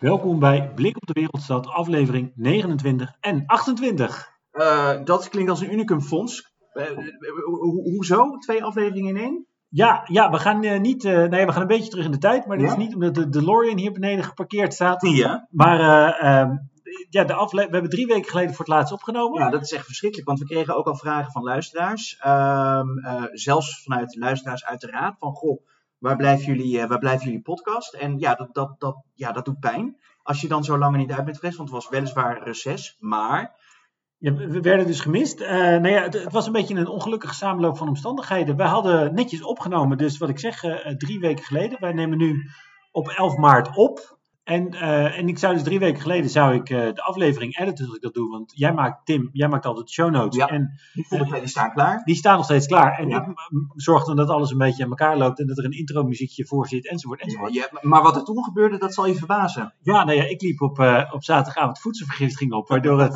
Welkom bij Blik op de Wereldstad, aflevering 29 en 28. Uh, dat klinkt als een unicumfonds. Uh, ho hoezo? Twee afleveringen in één? Ja, ja we, gaan, uh, niet, nee, we gaan een beetje terug in de tijd, maar dit is niet omdat de DeLorean hier beneden geparkeerd staat. Ja. Maar ehm, ja, de afle we hebben drie weken geleden voor het laatst opgenomen. Ja, dat is echt verschrikkelijk, want we kregen ook al vragen van luisteraars. Ehm, zelfs vanuit luisteraars uiteraard, van goh, waar blijven jullie, waar blijven jullie podcast? En ja dat, dat, dat, ja, dat doet pijn. Als je dan zo lang niet uit bent geweest, want het was weliswaar reces, maar... We werden dus gemist. Uh, nou ja, het, het, was een beetje een ongelukkige samenloop van omstandigheden. Wij hadden netjes opgenomen, dus wat ik zeg, uh, drie weken geleden. Wij nemen nu op 11 maart op. En, uh, en ik zou dus drie weken geleden zou ik uh, de aflevering editen als ik dat doe. Want jij maakt, Tim, jij maakt altijd de show notes. Ja, en, die, uh, die staan klaar. Die staan nog steeds klaar. En ja. ik zorg dan dat alles een beetje aan elkaar loopt. En dat er een intro muziekje voor zit, enzovoort, enzovoort. Ja, maar wat er toen gebeurde, dat zal je verbazen. Ja, nou ja, ik liep op, op zaterdagavond voedselvergiftiging op. Waardoor het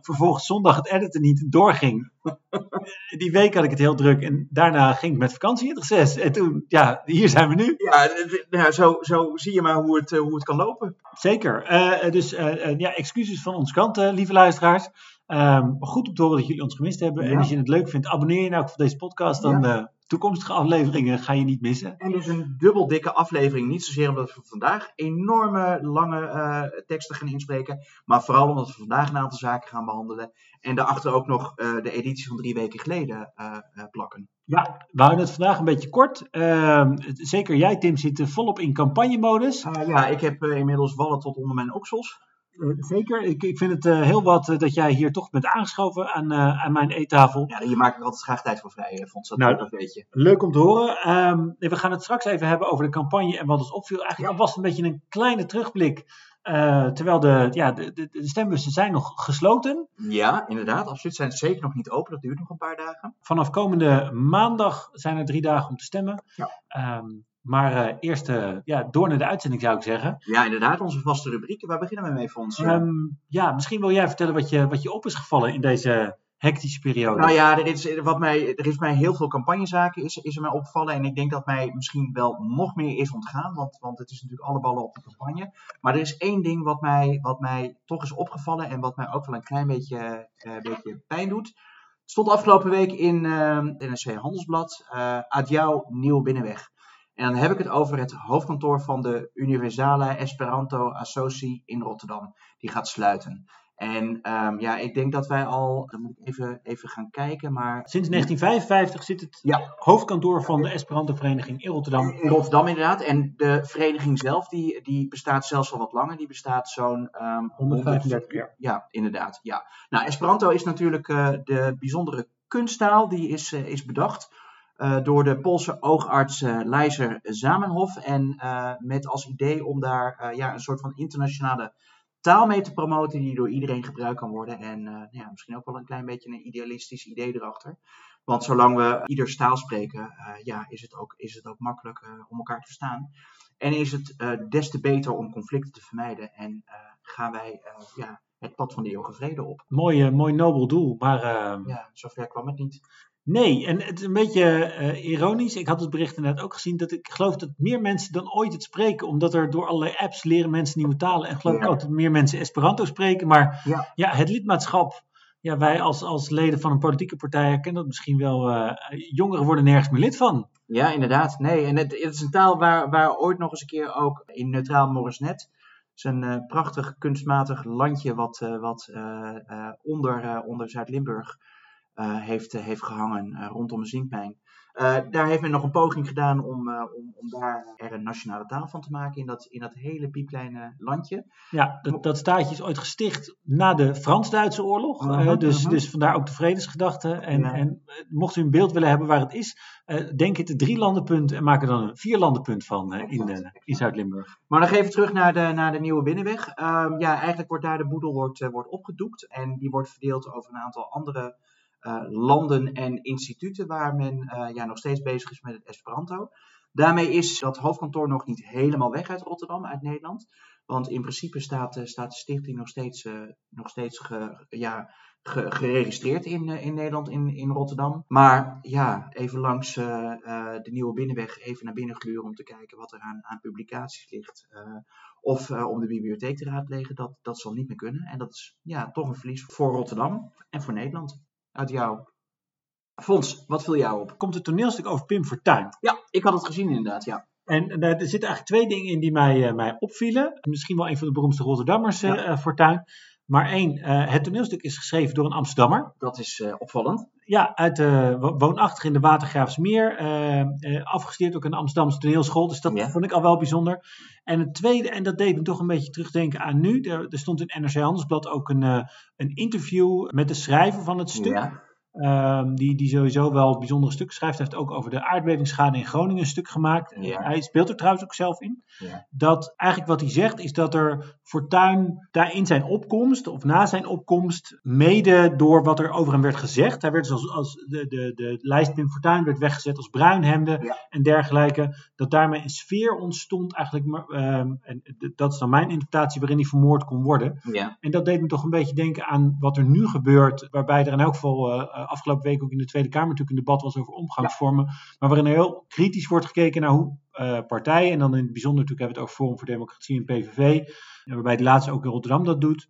vervolgens zondag het editen niet doorging. Die week had ik het heel druk. En daarna ging ik met vakantie in het reces. En toen, ja, hier zijn we nu. Ja, nou, zo, zo zie je maar hoe het, hoe het kan lopen. Zeker. Uh, dus uh, ja, excuses van onze kant, lieve luisteraars. Um, goed om te horen dat jullie ons gemist hebben. Ja. En als je het leuk vindt, abonneer je nou ook voor deze podcast. Dan ja. toekomstige afleveringen ga je niet missen. En dus een dubbel dikke aflevering. Niet zozeer omdat we vandaag enorme lange teksten gaan inspreken. Maar vooral omdat we vandaag een aantal zaken gaan behandelen. En daarachter ook nog de editie van drie weken geleden plakken. Ja, we houden het vandaag een beetje kort. Uh, zeker jij, Tim, zit volop in campagnemodus. Uh, ja, ik heb uh, inmiddels wallen tot onder mijn oksels. Zeker, ik, ik vind het heel wat dat jij hier toch bent aangeschoven aan, aan mijn eettafel. Ja, je maakt er altijd graag tijd voor vrij, Fons. Dat, nou, dat weet je. Leuk om te horen. Um, we gaan het straks even hebben over de campagne en wat ons opviel. Eigenlijk ja. was het een beetje een kleine terugblik uh, terwijl de, ja, de, de, de, stembussen zijn nog gesloten. Ja, inderdaad. Absoluut. Zijn zeker nog niet open. Dat duurt nog een paar dagen. Vanaf komende maandag zijn er drie dagen om te stemmen. Ja. Um, maar uh, eerst uh, ja, door naar de uitzending zou ik zeggen. Ja, inderdaad. Onze vaste rubrieken. Waar beginnen we mee, Fons? Um, ja, misschien wil jij vertellen wat je, wat je op is gevallen in deze hectische periode. Nou ja, er is, wat mij, er is mij heel veel campagnezaken is, is er mij opgevallen. En ik denk dat mij misschien wel nog meer is ontgaan. Want, want het is natuurlijk alle ballen op de campagne. Maar er is één ding wat mij, wat mij toch is opgevallen. En wat mij ook wel een klein beetje, uh, beetje pijn doet. Het stond afgelopen week in uh, NRC Handelsblad. Uh, Adjou Nieuw Binnenweg. En dan heb ik het over het hoofdkantoor van de Universale Esperanto Associe in Rotterdam. Die gaat sluiten. En um, ja, ik denk dat wij al, dan moet ik even, even gaan kijken, maar... Sinds 1955 zit het ja. hoofdkantoor van de Esperanto-vereniging in Rotterdam. In Rotterdam inderdaad. En de vereniging zelf, die, die bestaat zelfs al wat langer. Die bestaat zo'n... Um, 135 jaar. Ja, inderdaad. Ja. Nou, Esperanto is natuurlijk uh, de bijzondere kunsttaal. Die is, uh, is bedacht uh, door de Poolse oogarts uh, Leiser Zamenhof. En uh, met als idee om daar ja, een soort van internationale taal mee te promoten die door iedereen gebruikt kan worden. En uh, ja, misschien ook wel een klein beetje een idealistisch idee erachter. Want zolang we ieders taal spreken, ja, is, het ook, is het ook makkelijk om elkaar te verstaan. En is het des te beter om conflicten te vermijden. En gaan wij ja, het pad van de eeuwige vrede op. Mooi, mooi nobel doel, maar... Ja, zover kwam het niet. Nee, en het is een beetje uh, ironisch. Ik had het bericht inderdaad ook gezien dat ik geloof dat meer mensen dan ooit het spreken, omdat er door allerlei apps leren mensen nieuwe talen. En geloof ik ook dat meer mensen Esperanto spreken. Maar Ja. ja, het lidmaatschap, ja, wij als, als leden van een politieke partij herkennen dat misschien wel. eh, jongeren worden nergens meer lid van. Ja, inderdaad. Nee, en het, het is een taal waar, waar ooit nog eens een keer ook in Neutraal Morisnet. Het is een eh, prachtig kunstmatig landje wat, eh, wat eh, eh, onder, eh, onder Zuid-Limburg eh, heeft, eh, heeft gehangen, eh, rondom de zinkmijn. Eh, daar heeft men nog een poging gedaan om, eh, om, om daar er een nationale taal van te maken in dat, in dat hele piepkleine landje. Ja, dat, dat staatje is ooit gesticht na de Frans-Duitse oorlog. Eh, dus, dus vandaar ook de vredesgedachte. En, Ja. en eh, mocht u een beeld willen hebben waar het is, eh, denk het een drie landenpunt en maak er dan een vier landenpunt van eh, in, eh, in Zuid-Limburg. Maar nog even terug naar de, naar de nieuwe binnenweg. Ehm, ja, eigenlijk wordt daar de boedel wordt, eh, wordt opgedoekt. En die wordt verdeeld over een aantal andere eh, landen en instituten waar men eh, ja, nog steeds bezig is met het Esperanto. Daarmee is dat hoofdkantoor nog niet helemaal weg uit Rotterdam, uit Nederland. Want in principe staat, eh, staat de stichting nog steeds, eh, nog steeds ja, ge- geregistreerd in, eh, in Nederland, in, in Rotterdam. Maar ja, even langs eh, eh, de Nieuwe Binnenweg even naar binnen gluren om te kijken wat er aan, aan publicaties ligt. Eh, of eh, om de bibliotheek te raadplegen, dat, dat zal niet meer kunnen. En dat is ja, toch een verlies voor Rotterdam en voor Nederland. Uit jou. Fons, wat viel jou op? Komt het toneelstuk over Pim Fortuyn. Ja, ik had het gezien inderdaad, ja. En eh, er zitten eigenlijk twee dingen in die mij, eh, mij opvielen. Misschien wel een van de beroemdste Rotterdammers, eh, Ja. Fortuyn. Maar één, eh, het toneelstuk is geschreven door een Amsterdammer. Dat is eh, opvallend. Ja, uit, eh, wo- woonachtig in de Watergraafsmeer. afgestudeerd ook aan de Amsterdamse toneelschool. Dus dat Ja. vond ik al wel bijzonder. En het tweede, en dat deed me toch een beetje terugdenken aan nu. Er, er stond in NRC Handelsblad ook een, een interview met de schrijver van het stuk. Ja. Ehm, die, die sowieso wel bijzondere stukken schrijft. Hij heeft ook over de aardbevingsschade in Groningen een stuk gemaakt. Ja. Hij speelt er trouwens ook zelf in. Ja. Dat eigenlijk wat hij zegt is dat er Fortuyn daar in zijn opkomst, of na zijn opkomst, mede door wat er over hem werd gezegd. Hij werd dus als, als de, de, de lijst Pim Fortuyn werd weggezet als bruinhemde Ja. en dergelijke. Dat daarmee een sfeer ontstond eigenlijk. ehm, en dat is dan mijn interpretatie waarin hij vermoord kon worden. Ja. En dat deed me toch een beetje denken aan wat er nu gebeurt. Waarbij er in elk geval eh, eh, afgelopen week ook in de Tweede Kamer natuurlijk een debat was over omgangsvormen. Maar waarin er heel kritisch wordt gekeken naar hoe eh, partijen, en dan in het bijzonder natuurlijk hebben we het over Forum voor Democratie en PVV. En waarbij die laatste ook in Rotterdam dat doet.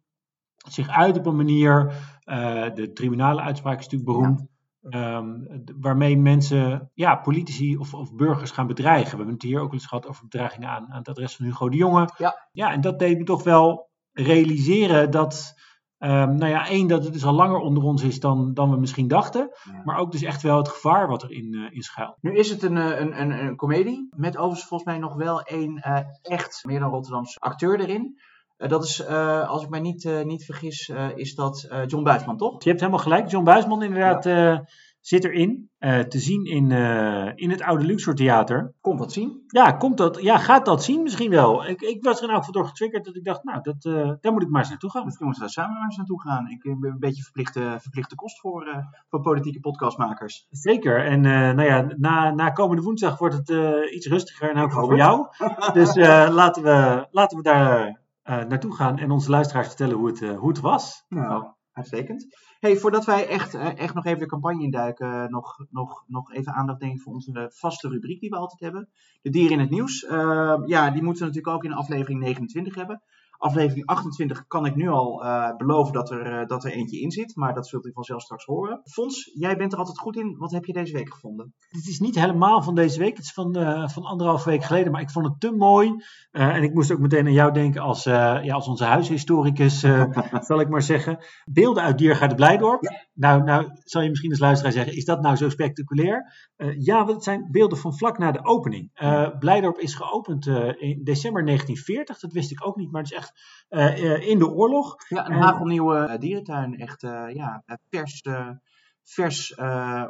Zich uit op een manier, eh, de tribunale uitspraak is natuurlijk beroemd. ehm, waarmee mensen, ja, politici of, of burgers gaan bedreigen. We hebben het hier ook eens gehad over bedreigingen aan, aan het adres van Hugo de Jonge. Ja. ja, en dat deed me toch wel realiseren dat, ehm, nou ja, één, dat het dus al langer onder ons is dan, dan we misschien dachten. Ja. Maar ook dus echt wel het gevaar wat erin in, in schuilt. Nu is het een, eh, een, een, een komedie. Met overigens volgens mij nog wel één eh, echt meer dan Rotterdamse acteur erin. Eh, dat is, eh, als ik mij niet, eh, niet vergis, eh, is dat eh, John Buisman, toch? Je hebt helemaal gelijk. John Buisman inderdaad eh, zit erin. eh, te zien in, eh, in het oude Luxor Theater. Komt wat zien. Ja, komt dat, ja, gaat dat zien misschien wel. Ik, ik was er in elk geval door getriggerd dat ik dacht, nou, dat, eh, daar moet ik maar eens naartoe gaan. Misschien moeten we daar samen maar eens naartoe gaan. Ik ben een beetje verplichte, verplichte kost voor, voor politieke podcastmakers. Zeker. En nou ja, na, na komende woensdag wordt het iets rustiger en ook voor jou. Dus eh, laten, we, laten we daar naartoe gaan en onze luisteraars vertellen hoe het, hoe het was. Nou, uitstekend. Hey, voordat wij echt, eh, echt nog even de campagne induiken, eh, nog, nog, nog even aandacht denk ik voor onze vaste rubriek die we altijd hebben. De dieren in het nieuws. Eh, ja, die moeten we natuurlijk ook in aflevering 29 hebben. Aflevering 28 kan ik nu al eh, beloven dat er, eh, dat er eentje in zit, maar dat zult u vanzelf straks horen. Fons, jij bent er altijd goed in. Wat heb je deze week gevonden? Het is niet helemaal van deze week, het is van, eh, van anderhalve week geleden, maar ik vond het te mooi. En ik moest ook meteen aan jou denken als, ja, als onze huishistoricus, zal ik maar zeggen. Beelden uit Diergaarde Blijdorp. Nou, nou, zal je misschien als luisteraar zeggen, is dat nou zo spectaculair? Ja, want het zijn beelden van vlak na de opening. Blijdorp is geopend in december 1940, dat wist ik ook niet, maar het is echt eh, eh, in de oorlog. Ja, een En- hagelnieuwe eh, dierentuin. Echt ja, vers, vers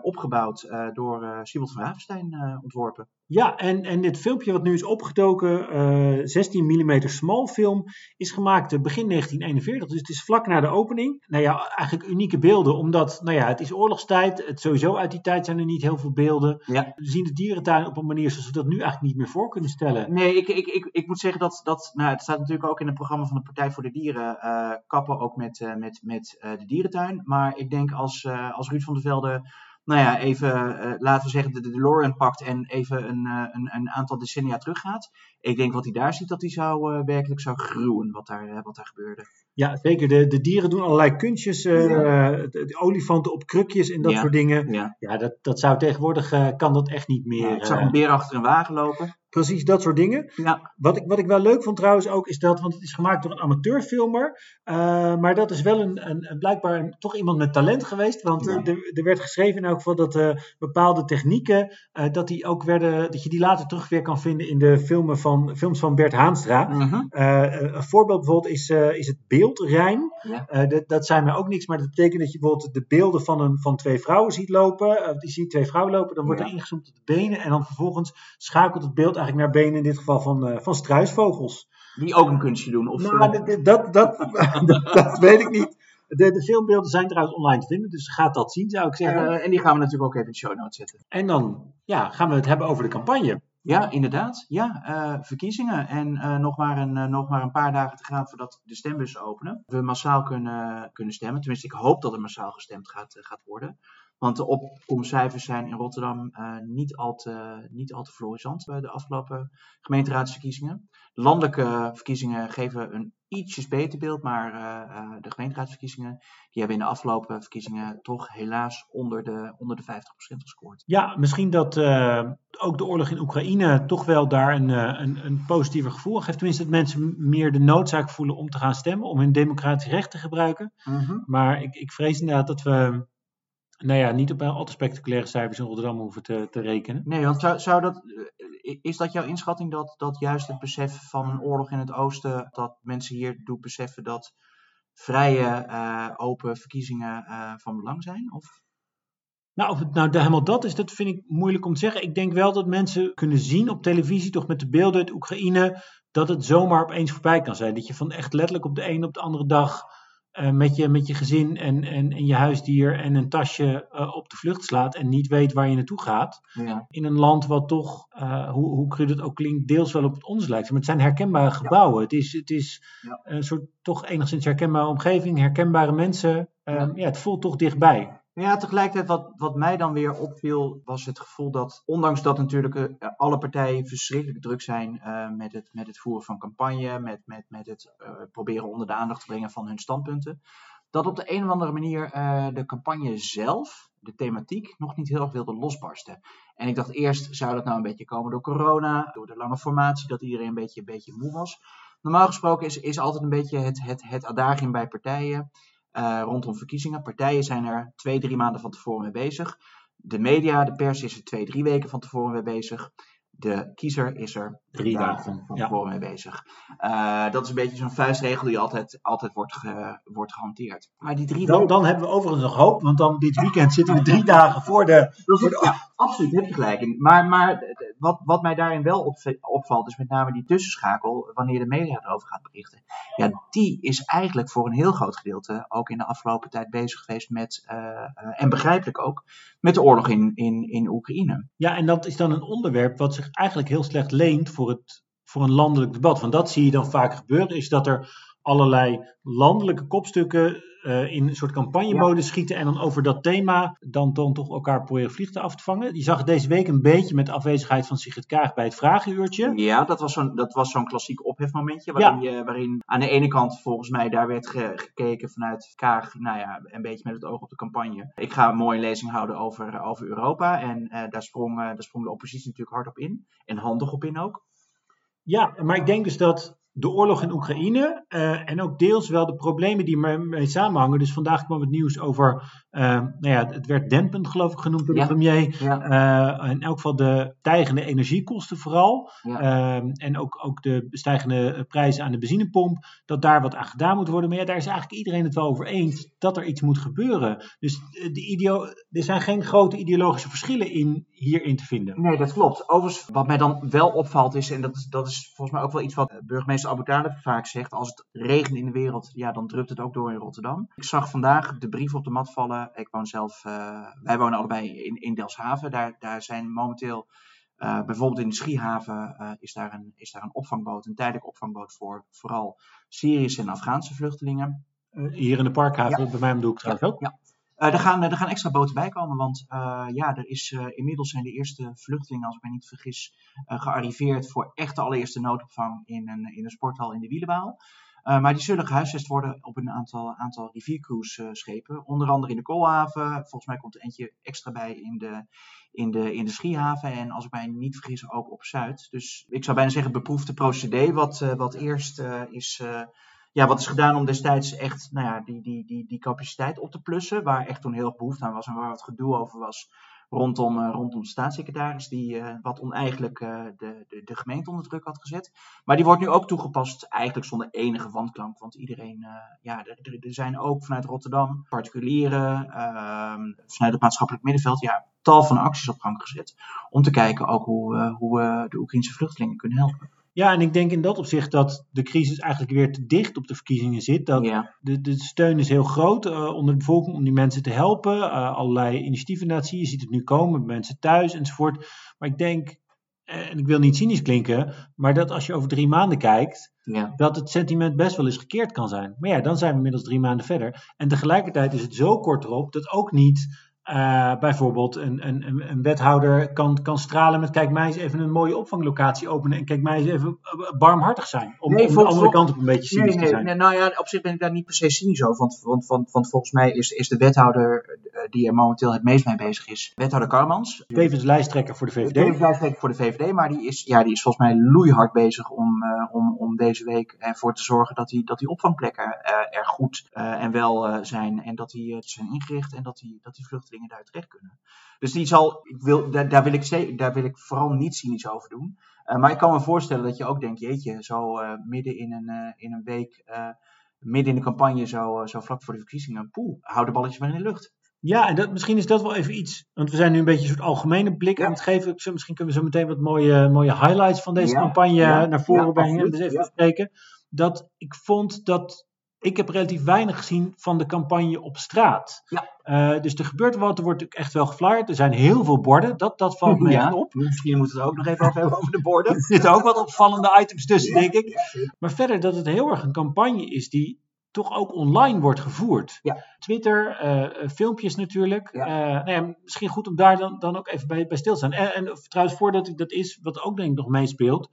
opgebouwd door Siebold van Ravenstein eh, ontworpen. Ja, en, en dit filmpje wat nu is opgetoken, eh 16 mm small film, is gemaakt eh, begin 1941. Dus het is vlak na de opening. Nou ja, eigenlijk unieke beelden, omdat nou ja, het is oorlogstijd. Het, sowieso uit die tijd zijn er niet heel veel beelden. Ja. We zien de dierentuin op een manier zoals we dat nu eigenlijk niet meer voor kunnen stellen. Nee, ik, ik, ik, ik moet zeggen dat, dat nou, het staat natuurlijk ook in het programma van de Partij voor de Dieren, eh, kappen ook met, met, met de dierentuin. Maar ik denk als, als Ruud van der Velde, nou ja, even, eh, laten we zeggen, de, de DeLorean pakt en even een, eh, een, een aantal decennia teruggaat. Ik denk wat hij daar ziet, dat hij zou, eh, werkelijk zou gruwen wat daar, wat daar gebeurde. Ja, zeker. De, de dieren doen allerlei kunstjes. Ja. de, de olifanten op krukjes en dat Ja. soort dingen. Ja. Ja, dat, dat zou tegenwoordig, eh, kan dat echt niet meer. ik zag eh, een beer achter een wagen lopen. precies dat soort dingen. Ja, Wat ik, wat ik wel leuk vond trouwens ook, is dat, want het is gemaakt door een amateurfilmer, maar dat is wel een, een, een- blijkbaar een, toch iemand met talent geweest, want er, er werd geschreven in elk geval dat bepaalde technieken, dat, die ook werden, dat je die later terug weer kan vinden in de filmen van, films van Bert Haanstra. Mhm. Eh, een voorbeeld bijvoorbeeld is, is het Ja. Eh, dat, dat zijn mij ook niks, maar dat betekent dat je bijvoorbeeld de beelden van, een, van twee vrouwen ziet lopen. Uh, die ziet twee vrouwen lopen, dan wordt Ja. er ingezoomd op de benen. En dan vervolgens schakelt het beeld eigenlijk naar benen, in dit geval van, eh, van struisvogels. die ook een kunstje doen. Of, Nou, eh, dat, dat, dat, weet ik niet. De, de filmbeelden zijn trouwens online te vinden, dus gaat dat zien, zou ik zeggen. eh, en die gaan we natuurlijk ook even in de show notes zetten. En dan ja, gaan we het hebben over de campagne. Ja, inderdaad. Ja, uh, verkiezingen. En uh, nog, maar een, uh, nog maar een paar dagen te gaan voordat de stembussen openen. We massaal kunnen, kunnen stemmen. Tenminste, ik hoop dat er massaal gestemd gaat, gaat worden. Want de opkomstcijfers zijn in Rotterdam niet, al te, niet al te florissant bij de afgelopen gemeenteraadsverkiezingen. De landelijke verkiezingen geven een ietsjes beter beeld, maar uh, uh, de gemeenteraadsverkiezingen die hebben in de afgelopen verkiezingen toch helaas onder de, onder de 50% gescoord. Ja, misschien dat ook de oorlog in Oekraïne toch wel daar een, een, een positiever gevoel geeft. Tenminste, dat mensen meer de noodzaak voelen om te gaan stemmen, om hun democratisch recht te gebruiken. Mm -hmm. Maar ik, ik vrees inderdaad dat we nou ja, niet op al te spectaculaire cijfers in Rotterdam hoeven te, te rekenen. Nee, want zou, zou dat, is dat jouw inschatting dat, dat juist het besef van een oorlog in het oosten, dat mensen hier doet beseffen dat vrije, uh, open verkiezingen uh, van belang zijn? Of? Nou, of het nou helemaal dat is, dat vind ik moeilijk om te zeggen. Ik denk wel dat mensen kunnen zien op televisie, toch met de beelden uit Oekraïne, dat het zomaar opeens voorbij kan zijn. Dat je van echt letterlijk op de een op de andere dag uh, met, je, met je gezin en, en, en je huisdier en een tasje uh, op de vlucht slaat en niet weet waar je naartoe gaat. Ja. In een land wat toch, uh, hoe, hoe cru het ook klinkt, deels wel op het ons lijkt. Maar het zijn herkenbare gebouwen. Ja. Het is, het is ja. een soort toch enigszins herkenbare omgeving, herkenbare mensen. ja, het voelt toch dichtbij. Ja, tegelijkertijd wat, wat mij dan weer opviel, was het gevoel dat, ondanks dat natuurlijk uh, alle partijen verschrikkelijk druk zijn uh, met, het, met het voeren van campagne, met, met, met het uh, proberen onder de aandacht te brengen van hun standpunten, dat op de een of andere manier de campagne zelf, de thematiek, nog niet heel erg wilde losbarsten. En ik dacht eerst, zou dat nou een beetje komen door corona, door de lange formatie, dat iedereen een beetje, een beetje moe was. Normaal gesproken is, is altijd een beetje het, het, het adagium bij partijen. Uh, rondom verkiezingen. Partijen zijn er twee, drie maanden van tevoren mee bezig. De media, de pers is er twee, drie weken van tevoren mee bezig. De kiezer is er drie dagen van, tevoren ja. mee bezig. Uh, dat is een beetje zo'n vuistregel die altijd, altijd wordt, ge, wordt gehanteerd. Maar die drie dan, dan hebben we overigens nog hoop, want dan dit weekend zitten we drie dagen voor de. Voor de... Absoluut, heb je gelijk. Maar, maar wat, wat mij daarin wel op, opvalt, is met name die tussenschakel, wanneer de media erover gaat berichten. Ja, die is eigenlijk voor een heel groot gedeelte ook in de afgelopen tijd bezig geweest met, uh, uh, en begrijpelijk ook, met de oorlog in, in, in Oekraïne. Ja, en dat is dan een onderwerp wat zich eigenlijk heel slecht leent voor, het, voor een landelijk debat. Want dat zie je dan vaak gebeuren, is dat er allerlei landelijke kopstukken uh, in een soort campagnemode ja. schieten en dan over dat thema dan, dan toch elkaar proberen vliegtuig af te vangen. Je zag het deze week een beetje met de afwezigheid van Sigrid Kaag bij het vragenuurtje. Ja, dat was zo'n, dat was zo'n klassiek ophefmomentje waarin, ja. je, waarin aan de ene kant volgens mij daar werd ge, gekeken vanuit Kaag, nou ja, een beetje met het oog op de campagne. Ik ga een mooie lezing houden over, over Europa en uh, daar, sprong, uh, daar sprong de oppositie natuurlijk hard op in en handig op in ook. Ja, maar ik denk dus dat de oorlog in Oekraïne uh, en ook deels wel de problemen die ermee samenhangen. Dus vandaag kwam het nieuws over, uh, nou ja, het werd dempend geloof ik genoemd door de ja. premier. Ja. Uh, in elk geval de stijgende energiekosten vooral. Ja. en ook, ook de stijgende prijzen aan de benzinepomp. Dat daar wat aan gedaan moet worden. Maar ja, daar is eigenlijk iedereen het wel over eens dat er iets moet gebeuren. Dus de ideo er zijn geen grote ideologische verschillen in, hierin te vinden. Nee, dat klopt. Overigens, wat mij dan wel opvalt is, en dat is, dat is volgens mij ook wel iets wat burgemeester Abu Talib vaak zegt, als het regent in de wereld, ja, dan drupt het ook door in Rotterdam. Ik zag vandaag de brief op de mat vallen. Ik woon zelf, uh, wij wonen allebei in, in Delfshaven. Daar, daar zijn momenteel, uh, bijvoorbeeld in de Schiehaven, uh, is, daar een, is daar een opvangboot, een tijdelijke opvangboot voor vooral Syrische en Afghaanse vluchtelingen. hier in de Parkhaven, ja. bij mij om de hoek trouwens ook. Ja. Uh, er, gaan, er gaan extra boten bij komen, want uh, ja, er is, inmiddels zijn de eerste vluchtelingen, als ik mij niet vergis, gearriveerd voor echt de allereerste noodopvang in een, in een sporthal in de Wielenbaal. maar die zullen gehuisvest worden op een aantal, aantal riviercruise-schepen, onder andere in de Koolhaven. Volgens mij komt er eentje extra bij in de, in de, in de Schiehaven en als ik mij niet vergis ook op Zuid. Dus ik zou bijna zeggen beproefde procedé, wat, wat eerst is ja, wat is gedaan om destijds echt nou ja, die, die, die, die capaciteit op te plussen, waar echt toen heel behoefte aan was en waar wat gedoe over was rondom, uh, rondom de staatssecretaris, die uh, wat oneigenlijk uh, de, de, de gemeente onder druk had gezet. Maar die wordt nu ook toegepast, eigenlijk zonder enige wandklank, want iedereen, ja, er, er, zijn ook vanuit Rotterdam particulieren, ehm, vanuit het maatschappelijk middenveld, ja, tal van acties op gang gezet, om te kijken ook hoe, hoe we de Oekraïnse vluchtelingen kunnen helpen. Ja, en ik denk in dat opzicht dat de crisis eigenlijk weer te dicht op de verkiezingen zit. Dat ja. de, de steun is heel groot uh, onder de bevolking om die mensen te helpen. Uh, allerlei initiatieven dat zie je. Je ziet het nu komen, mensen thuis enzovoort. Maar ik denk en ik wil niet cynisch klinken, maar dat als je over drie maanden kijkt, Ja. dat het sentiment best wel eens gekeerd kan zijn. Maar ja, dan zijn we inmiddels drie maanden verder. En tegelijkertijd is het zo kort erop dat ook niet eh, bijvoorbeeld een, een, een, wethouder kan, kan stralen met kijk mij eens even een mooie opvanglocatie openen en kijk mij eens even eh, barmhartig zijn. Om, Nee, om de andere kant op een beetje cynisch Nee, te zijn. nee, nou ja, op zich ben ik daar niet per se cynisch over. Want, want, want, want volgens mij is, is de wethouder eh, die er momenteel het meest mee bezig is, wethouder Karmans. Tevens lijsttrekker voor de VVD. Tevens lijsttrekker voor de VVD, maar die is, ja, die is volgens mij loeihard bezig om, eh, om, om deze week ervoor te zorgen dat die, dat die opvangplekken eh, er goed eh, en wel eh, zijn. En dat die, eh, zijn ingericht en dat die, dat die vluchtelingen daar terecht kunnen. Dus die zal, ik wil, daar, daar, wil ik, daar wil ik vooral niet cynisch over doen. Eh, maar ik kan me voorstellen dat je ook denkt, jeetje, zo eh, midden in een, eh, in een week, midden in de campagne, zo, zo vlak voor de verkiezingen, poeh, hou de balletjes maar in de lucht. Ja, en dat, misschien is dat wel even iets. Want we zijn nu een beetje een soort algemene blik Ja. aan het geven. Misschien kunnen we zo meteen wat mooie, mooie highlights van deze Ja, campagne ja, naar voren brengen. Dus even bespreken. Dat ik vond dat. Ik heb relatief weinig gezien van de campagne op straat. Ja. Eh, dus er gebeurt wat, er wordt echt wel geflyerd. Er zijn heel veel borden, dat, dat valt me echt op. Misschien moeten we het ook nog even over hebben over de borden. Er zitten ook wat opvallende items tussen, denk ik. Maar verder dat het heel erg een campagne is die toch ook online wordt gevoerd. Ja. Twitter, eh, eh, filmpjes natuurlijk. Ja. Nou ja, misschien goed om daar dan, dan ook even bij, bij stil te staan. En, en trouwens, voordat ik dat is, wat ook denk ik nog meespeelt.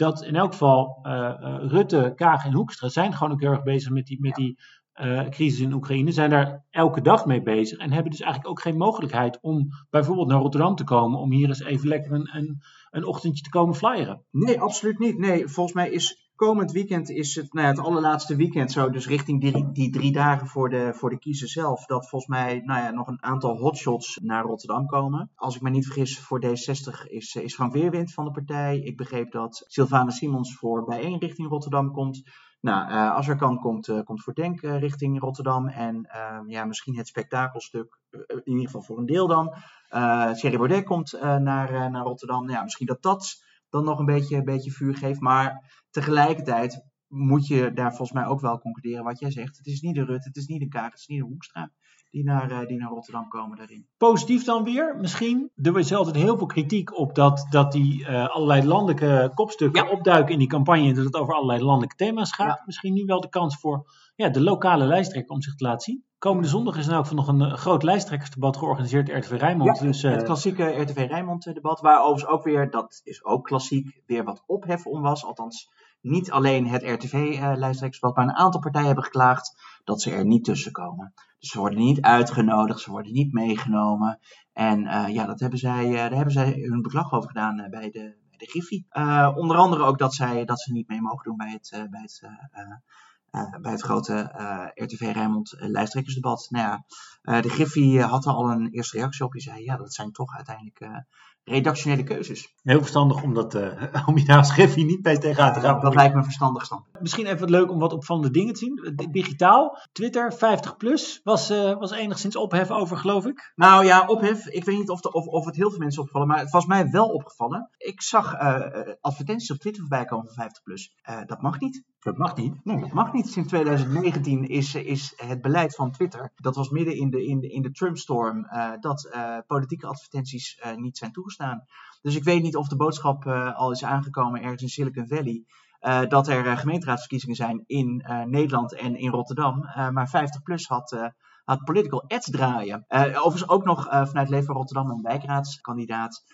Dat in elk geval eh, eh, Rutte, Kaag en Hoekstra zijn gewoon ook heel erg bezig met die, met die eh, crisis in Oekraïne. Zijn daar elke dag mee bezig. En hebben dus eigenlijk ook geen mogelijkheid om bijvoorbeeld naar Rotterdam te komen. Om hier eens even lekker een, een, een ochtendje te komen flyeren. Nee, absoluut niet. Nee, volgens mij is komend weekend is het, nou ja, het allerlaatste weekend zo, dus richting die, die drie dagen voor de, voor de kiezer zelf, dat volgens mij nou ja, nog een aantal hotshots naar Rotterdam komen. Als ik me niet vergis, voor D60 is, is Frank Weerwind van de partij. Ik begreep dat Sylvana Simons voor bijeen richting Rotterdam komt. Nou, eh, als er kan, komt, eh, komt voor Denk eh, richting Rotterdam. En ehm, ja, misschien het spektakelstuk, eh, in ieder geval voor een deel dan. Eh Thierry Baudet komt eh, naar, eh, naar Rotterdam. Nou Ja, misschien dat dat dan nog een beetje, een beetje vuur geeft. Maar tegelijkertijd moet je daar volgens mij ook wel concluderen wat jij zegt. Het is niet de Rutte, het is niet de Kaag, het is niet de Hoekstra die naar, eh, die naar Rotterdam komen daarin. Positief dan weer, misschien. Er is altijd heel veel kritiek op dat, dat die eh, allerlei landelijke kopstukken Ja. opduiken in die campagne. En dat het over allerlei landelijke thema's gaat. Ja. Misschien nu wel de kans voor ja, de lokale lijsttrekker om zich te laten zien. Komende zondag is er nou ook nog een eh, groot lijsttrekkersdebat georganiseerd RTV Rijnmond. Ja, dus, eh, het klassieke RTV Rijnmond eh, debat, waar overigens ook weer, dat is ook klassiek, weer wat ophef om was. Althans, niet alleen het RTV-lijsttrekkersdebat, maar een aantal partijen hebben geklaagd dat ze er niet tussen komen. Dus ze worden niet uitgenodigd, ze worden niet meegenomen. En ja, dat hebben zij, daar hebben zij hun beklag over gedaan bij de, bij de Griffie. Onder andere ook dat, zij, dat ze niet mee mogen doen bij het, bij het, bij het grote eh, RTV Rijnmond eh, lijsttrekkersdebat. Nou ja, eh, de Griffie eh, had er al een eerste reactie op. Die zei, ja, dat zijn toch uiteindelijk eh, redactionele keuzes. heel verstandig om, dat, eh, om je daar als Griffie niet mee tegenaan te gaan. dat lijkt me een verstandig standpunt. Misschien even wat leuk om wat opvallende dingen te zien. Digitaal, Twitter 50 plus was, eh, was enigszins ophef over, geloof ik. Nou ja, ophef. Ik weet niet of, de, of, of het heel veel mensen opvallen, maar het was mij wel opgevallen. Ik zag eh, eh, advertenties op Twitter voorbij komen van 50 plus. Eh, dat mag niet. Dat mag niet. Nee, dat mag niet. Sinds 2019 is, is het beleid van Twitter, dat was midden in de, in de, Trump-storm, eh, dat eh, politieke advertenties eh, niet zijn toegestaan. Dus ik weet niet of de boodschap al is aangekomen ergens in Silicon Valley. dat er gemeenteraadsverkiezingen zijn in Nederland en in Rotterdam. Maar 50PLUS had, had political ads draaien. Overigens ook nog eh, vanuit Leefbaar Rotterdam een wijkraadskandidaat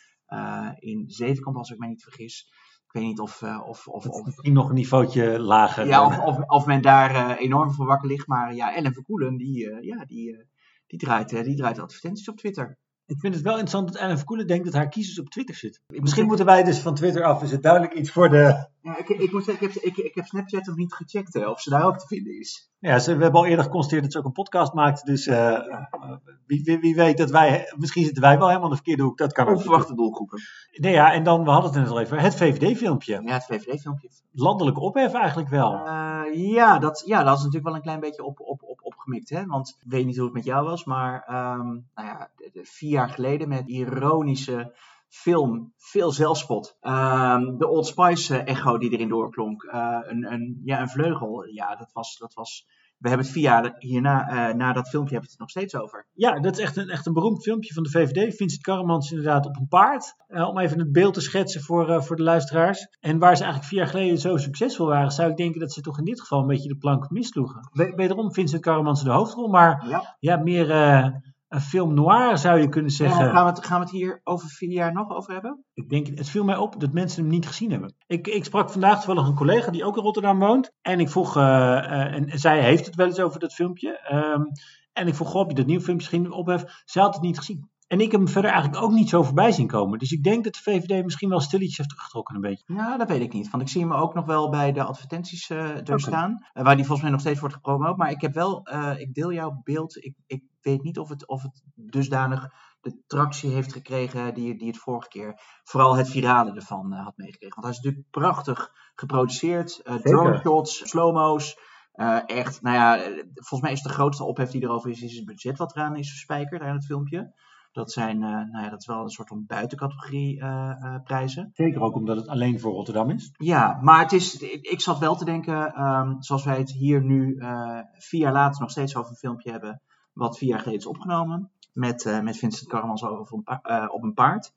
in Zevenkamp, als ik mij niet vergis. Ik weet niet of, eh, of, of, of, Misschien nog een niveautje lager. ja, of, of, of men daar eh, enorm voor wakker ligt. Maar ja, Ellen Verkoelen, die, eh, ja, die, die, draait, die draait advertenties op Twitter. Ik vind het wel interessant dat Ellen Verkoelen denkt dat haar kiezers op Twitter zitten. Misschien moet- moeten wij dus van Twitter af. Is het duidelijk iets voor de... Ja, ik, ik moet zeggen, ik heb, ik, ik heb Snapchat nog niet gecheckt eh, of ze daar ook te vinden is. Ja, ze, we hebben al eerder geconstateerd dat ze ook een podcast maakt. Dus eh, wie, wie, wie weet dat wij... Misschien zitten wij wel helemaal in de verkeerde hoek. Dat kan ook. Onverwachte doelgroepen. Nee, ja, en dan, we hadden het net al even, het VVD-filmpje. Ja, het VVD-filmpje. Landelijke ophef eigenlijk wel. Eh, ja, dat, ja, dat is natuurlijk wel een klein beetje op, op, op, opgemikt. Hè? Want ik weet niet hoe het met jou was, maar ehm, nou ja, vier jaar geleden met ironische film, veel zelfspot. Ehm, de Old Spice eh, echo die erin doorklonk. Eh, een, een, ja, een vleugel. Ja, dat was, dat was we hebben het vier jaar hierna, eh, na dat filmpje, hebben we het nog steeds over. Ja, dat is echt een, echt een beroemd filmpje van de VVD. Vincent Karremans inderdaad op een paard. Eh, om even het beeld te schetsen voor, eh, voor de luisteraars. En waar ze eigenlijk vier jaar geleden zo succesvol waren, zou ik denken dat ze toch in dit geval een beetje de plank missloegen. We- Wederom Vincent Karremans de hoofdrol, maar Ja. ja, meer een film noir zou je kunnen zeggen. Eh, gaan, we het, gaan we het hier over vier jaar nog over hebben? Ik denk, het viel mij op dat mensen hem niet gezien hebben. Ik, ik sprak vandaag toevallig een collega die ook in Rotterdam woont. En ik vroeg, eh, eh, en zij heeft het wel eens over dat filmpje. Ehm, en ik vroeg, goh, heb je dat nieuwe filmpje misschien ophef? Zij had het niet gezien. En ik heb hem verder eigenlijk ook niet zo voorbij zien komen. Dus ik denk dat de VVD misschien wel stilletjes heeft teruggetrokken een beetje. Nou, dat weet ik niet. Want ik zie hem ook nog wel bij de advertenties Oké. staan. eh, waar die volgens mij nog steeds wordt gepromoot. Maar ik heb wel, eh, ik deel jouw beeld. Ik, ik weet niet of het, of het dusdanig de tractie heeft gekregen die, die het vorige keer. Vooral het virale ervan had meegekregen. Want hij is natuurlijk prachtig geproduceerd. eh drone shots, slow-mo's. eh, echt, nou ja, volgens mij is de grootste ophef die erover is, is het budget wat eraan is verspijkerd aan het filmpje. Dat zijn, eh, nou ja, dat is wel een soort van buitencategorie eh, eh, prijzen. Zeker ook omdat het alleen voor Rotterdam is. Ja, maar het is, ik, zat wel te denken, ehm, zoals wij het hier nu vier jaar later nog steeds over een filmpje hebben, wat vier jaar geleden is opgenomen, met, met Vincent Karmans over een op een paard.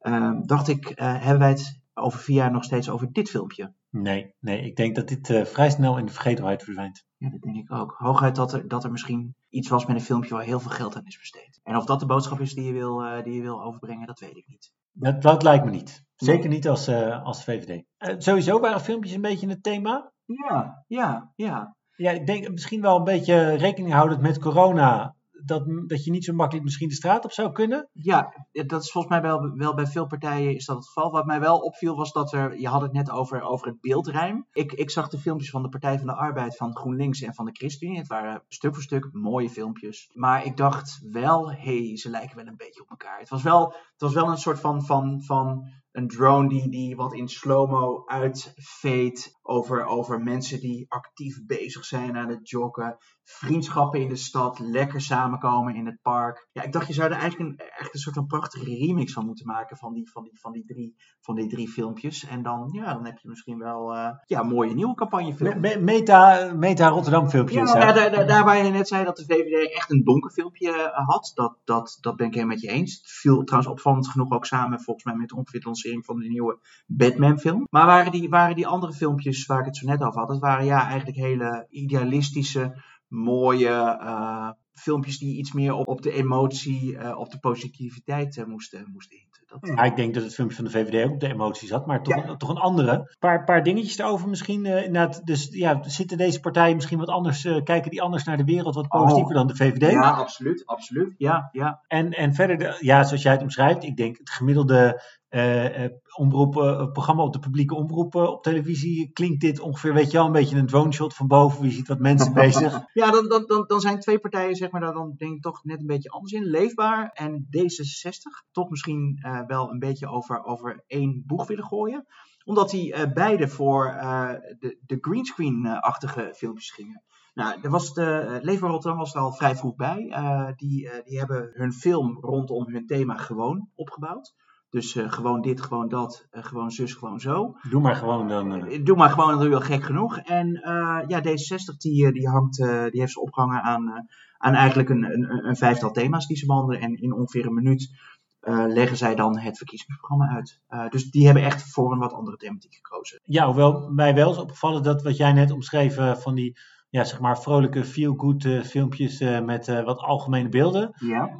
Ehm, dacht ik, hebben wij het over vier jaar nog steeds over dit filmpje? Nee, nee, ik denk dat dit eh, vrij snel in de vergetelheid verdwijnt. Ja, dat denk ik ook. Hooguit dat er, dat er misschien iets was met een filmpje waar heel veel geld aan is besteed. En of dat de boodschap is die je wil, eh, die je wil overbrengen, dat weet ik niet. Dat, dat lijkt me niet. Zeker niet als, eh, als VVD. Sowieso waren filmpjes een beetje het thema. Ja, ja, ja. Ja, ik denk misschien wel een beetje rekening houdend met corona. Dat, dat je niet zo makkelijk misschien de straat op zou kunnen. Ja, dat is volgens mij wel, wel bij veel partijen is dat het geval. Wat mij wel opviel was dat er, je had het net over, over het beeldrijm. Ik, ik zag de filmpjes van de Partij van de Arbeid, van GroenLinks en van de ChristenUnie. Het waren stuk voor stuk mooie filmpjes. Maar ik dacht wel, hé, hey, ze lijken wel een beetje op elkaar. Het was wel, het was wel een soort van, van, van een drone die, die wat in slow-mo uitveet over, over mensen die actief bezig zijn aan het joggen. Vriendschappen in de stad, lekker samenkomen in het park. Ja, ik dacht je zou er eigenlijk een, echt een soort van prachtige remix van moeten maken van die, van die, van die, drie, van die drie filmpjes. En dan, ja, dan heb je misschien wel eh, ja, mooie nieuwe campagnefilm. Me- me- meta, meta Rotterdam filmpjes. Ja, ja, daar, daar, daar waar je net zei dat de VVD echt een donker filmpje eh, had, dat, dat, dat ben ik helemaal met je eens. Het viel trouwens opvallend genoeg ook samen volgens mij met ongeveer de lancering van de nieuwe Batman film. Maar waren die, waren die andere filmpjes waar ik het zo net over had, dat waren ja eigenlijk hele idealistische, mooie eh, filmpjes die iets meer op, op de emotie, eh, op de positiviteit eh, moesten, moesten hinten. Dat, Ja, ik denk dat het filmpje van de VVD ook op de emoties had, maar toch, toch een andere. Een paar, paar dingetjes erover misschien. inderdaad, dus ja, zitten deze partijen misschien wat anders, kijken die anders naar de wereld, wat positiever dan de VVD? ja, absoluut, absoluut. Ja, ja. En, en verder, de- ja, zoals jij het omschrijft, ik denk het gemiddelde eh, eh, omroep, eh, programma op de publieke omroep eh, op televisie klinkt dit ongeveer, weet je wel, een beetje een drone shot van boven. Je ziet wat mensen bezig. Ja, dan, dan, dan, dan zijn twee partijen, zeg maar, daar dan denk ik toch net een beetje anders in. Leefbaar en D66 toch misschien wel een beetje over, over één boeg willen gooien. Omdat die beide voor de, de greenscreen-achtige filmpjes gingen. Nou, er was de, Leefbaar Rotterdam was er al vrij vroeg bij. Die, die hebben hun film rondom hun thema gewoon opgebouwd. Dus eh, gewoon dit, gewoon dat, eh, gewoon zus, gewoon zo. Doe maar gewoon dan. eh. Doe maar gewoon, dat doe je wel gek genoeg. En ja, D66 die, die, hangt, die heeft ze opgehangen aan, aan eigenlijk een, een, een vijftal thema's die ze behandelen. En in ongeveer een minuut leggen zij dan het verkiezingsprogramma uit. Dus die hebben echt voor een wat andere thematiek gekozen. Ja, hoewel mij wel is opgevallen dat wat jij net omschreef eh, van die, ja, zeg maar, vrolijke feel-good filmpjes met wat algemene beelden. Ja.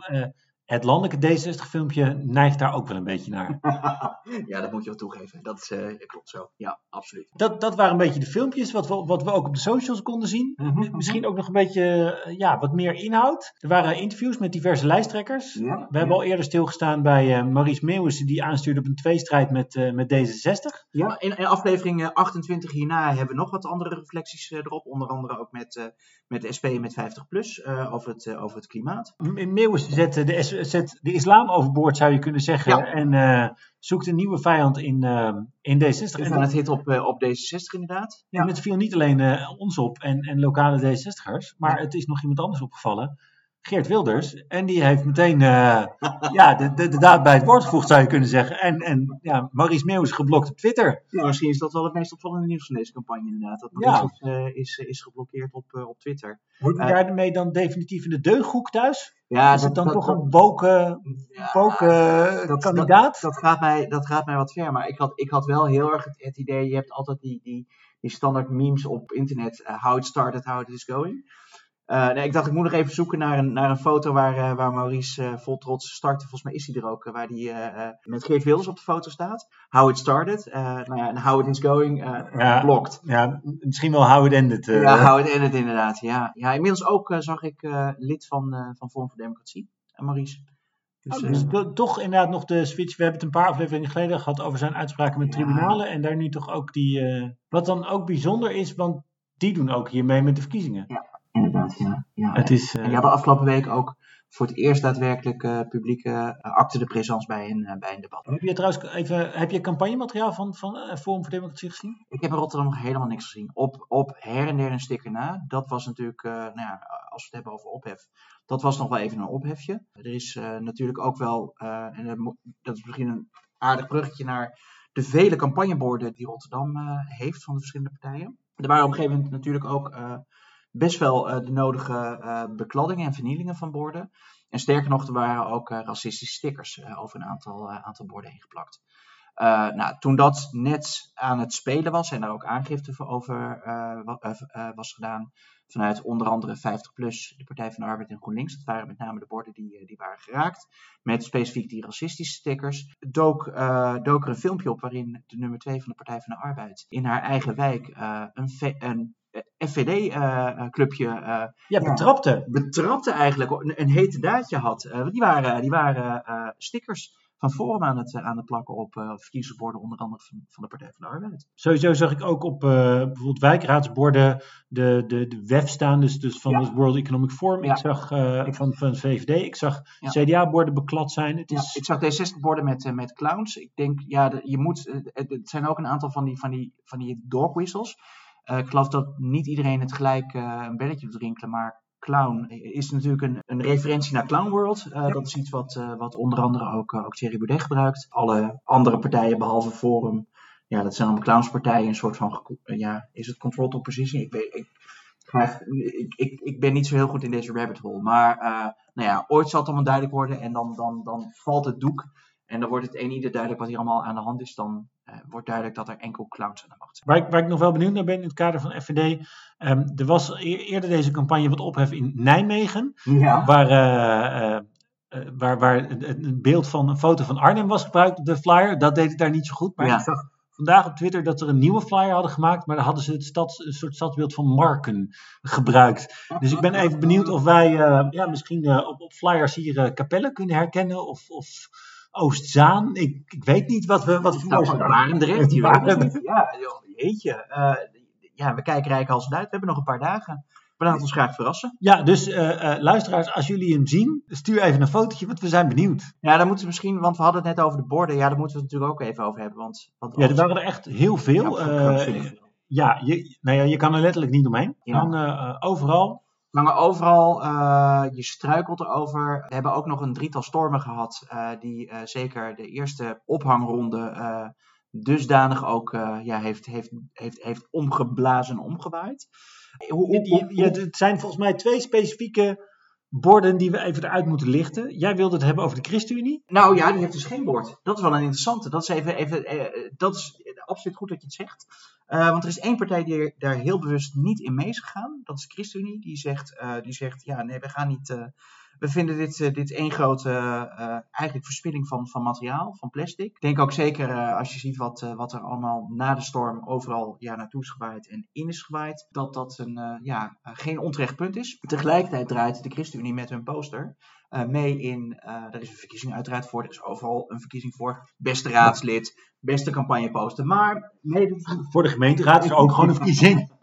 Het landelijke D60-filmpje neigt daar ook wel een beetje naar. ja, dat moet je wel toegeven. Dat is, eh, klopt zo. Ja, absoluut. Dat, dat waren een beetje de filmpjes, wat we, wat we ook op de socials konden zien. Mhm, Misschien ook nog een beetje, eh, ja, wat meer inhoud. Er waren interviews met diverse lijsttrekkers. Ja, We hebben al eerder stilgestaan bij eh, Maurice Meeuwissen, die aanstuurde op een tweestrijd met, met D66. Ja, in, in aflevering eh, 28 hierna hebben we nog wat andere reflecties erop. Onder andere ook met, met de SP en met 50PLUS eh, over, het, over het klimaat. M- Meeuwissen zet, eh, de, S- zet de islam overboord, zou je kunnen zeggen. Ja. En eh, zoekt een nieuwe vijand in, eh, in D60. We En, het hit op, eh, op D66 inderdaad. Ja. en het viel niet alleen ons op en, en lokale D60'ers, maar het is nog iemand anders opgevallen. Geert Wilders. En die heeft meteen ja, de, de, de, daad bij het woord gevoegd, zou je kunnen zeggen. En, en ja, Maurice Meeuw is geblokt op Twitter. Ja, misschien is dat wel het meest opvallende nieuws van deze campagne inderdaad. Dat Maurice ja. is, is, geblokkeerd op, op Twitter. Wordt hij daarmee dan definitief in de deughoek thuis? Ja, is het dan toch een boken, ja, boken kandidaat? Dat, dat, gaat mij, dat gaat mij wat ver. Maar ik had, ik had wel heel erg het, het idee, je hebt altijd die, die, die standaard memes op internet. Uh, how it started, how it is going. Uh, nee, ik dacht, ik moet nog even zoeken naar een, naar een foto waar, uh, waar Maurice uh, vol trots startte. Volgens mij is hij er ook, waar hij met Geert Wilders op de foto staat. How it started. nou ja, en how it is going, ja, blocked. Ja, misschien wel how it ended. ja, how it ended inderdaad. Ja, ja inmiddels ook zag ik lid van, van Vorm voor Democratie, Maurice. Dus, oh, dus toch inderdaad nog de switch. We hebben het een paar afleveringen geleden gehad over zijn uitspraken met tribunalen. En daar nu toch ook die. wat dan ook bijzonder is, want die doen ook hiermee met de verkiezingen. Ja inderdaad, ja. ja. Het is. En had afgelopen week ook voor het eerst daadwerkelijk uh, publieke uh, acte de présence bij een, bij een debat. Heb je trouwens even, heb je campagnemateriaal van, van Forum voor Democratie gezien? Ik heb in Rotterdam nog helemaal niks gezien. Op, op her en der een sticker na. Dat was natuurlijk, nou ja, als we het hebben over ophef, dat was nog wel even een ophefje. Er is natuurlijk ook wel, en dat is misschien een aardig bruggetje naar de vele campagneborden die Rotterdam heeft van de verschillende partijen. Er waren op een gegeven moment natuurlijk ook best wel uh, de nodige uh, bekladdingen en vernielingen van borden. En sterker nog, er waren ook uh, racistische stickers over een aantal, aantal borden heen geplakt. nou, toen dat net aan het spelen was en daar ook aangifte over was gedaan vanuit onder andere 50PLUS, de Partij van de Arbeid en GroenLinks, dat waren met name de borden die, die waren geraakt, met specifiek die racistische stickers, dook, dook er een filmpje op waarin de nummer 2 van de Partij van de Arbeid in haar eigen wijk een, een FVD-clubje. Uh, uh, ja, betrapte. betrapte eigenlijk, een, een hete daadje had. Die waren, die waren stickers van Forum aan het, aan het plakken op uh, verkiezingsborden, onder andere van, van de Partij van de Arbeid. Sowieso zag ik ook op bijvoorbeeld wijkraadsborden de, de, de WEF staan, dus, dus van het World Economic Forum. Ja. Ik zag van, van het VVD, ik zag ja. CDA-borden beklad zijn. Het is... ik zag D60-borden met, met clowns. Ik denk, ja, de, je moet, het zijn ook een aantal van die, van die, van die dog whistles. Uh, ik geloof dat niet iedereen het gelijk uh, een belletje doet rinkelen, maar Clown is natuurlijk een, een referentie naar Clown World. Uh, dat is iets wat, wat onder andere ook, ook Thierry Baudet gebruikt. Alle andere partijen behalve Forum, ja, dat zijn allemaal clownspartijen. Een soort van, ja, is het controlled opposition? Ik weet, ik, ik, ik, ik, ben niet zo heel goed in deze rabbit hole. Maar nou ja, ooit zal het allemaal duidelijk worden en dan, dan, dan valt het doek. En dan wordt het een ieder duidelijk wat hier allemaal aan de hand is. Dan uh, wordt duidelijk dat er enkel clowns aan de macht zijn. Waar ik, waar ik nog wel benieuwd naar ben in het kader van FVD. Um, ehm, er was e-, eerder deze campagne wat ophef in Nijmegen. Ja. Waar, uh, uh, waar, waar een beeld van een foto van Arnhem was gebruikt op de flyer. Dat deed het daar niet zo goed. Maar ja. ik zag vandaag op Twitter dat er een nieuwe flyer hadden gemaakt. Maar daar hadden ze het stads, een soort stadsbeeld van Marken gebruikt. Dus ik ben even benieuwd of wij ja, misschien op, op flyers hier Capelle kunnen herkennen. Of... of Oostzaan. Ik, ik weet niet wat we, wat we nou, waren direct. Die waren ja, jeetje. Uh, ja, we kijken rijk als uit. We hebben nog een paar dagen. We laten ons graag verrassen. Ja, dus uh, uh, luisteraars, als jullie hem zien, stuur even een fotootje, want we zijn benieuwd. Ja, dan moeten we misschien, want we hadden het net over de borden. Ja, daar moeten we het natuurlijk ook even over hebben. Want, want ja, er waren er echt heel veel. Ja, ja, je, nou ja, je kan er letterlijk niet omheen. Ja. Hangen overal hangen overal, uh, je struikelt erover. We hebben ook nog een drietal stormen gehad, uh, die uh, zeker de eerste ophangronde dusdanig ook ja, heeft, heeft, heeft, heeft omgeblazen en omgewaaid. het zijn volgens mij twee specifieke borden die we even eruit moeten lichten. Jij wilde het hebben over de ChristenUnie? Nou ja, die heeft dus geen bord. Dat is wel een interessante. Dat is, even, even, dat is absoluut goed dat je het zegt. Uh, want er is één partij die daar heel bewust niet in mee is gegaan. Dat is de ChristenUnie. Die zegt, uh, die zegt ja, nee, we gaan niet. Uh, we vinden dit, dit één grote eigenlijk verspilling van, van materiaal, van plastic. Ik denk ook zeker als je ziet wat, wat er allemaal na de storm overal ja, naartoe is gewaaid en in is gewaaid, dat dat een, ja, geen onterecht punt is. Tegelijkertijd draait de ChristenUnie met hun poster mee in. Uh, er is een verkiezing uiteraard voor. Er is overal een verkiezing voor. Beste raadslid, beste campagneposter. Maar nee, voor de gemeenteraad is ook gewoon een verkiezing.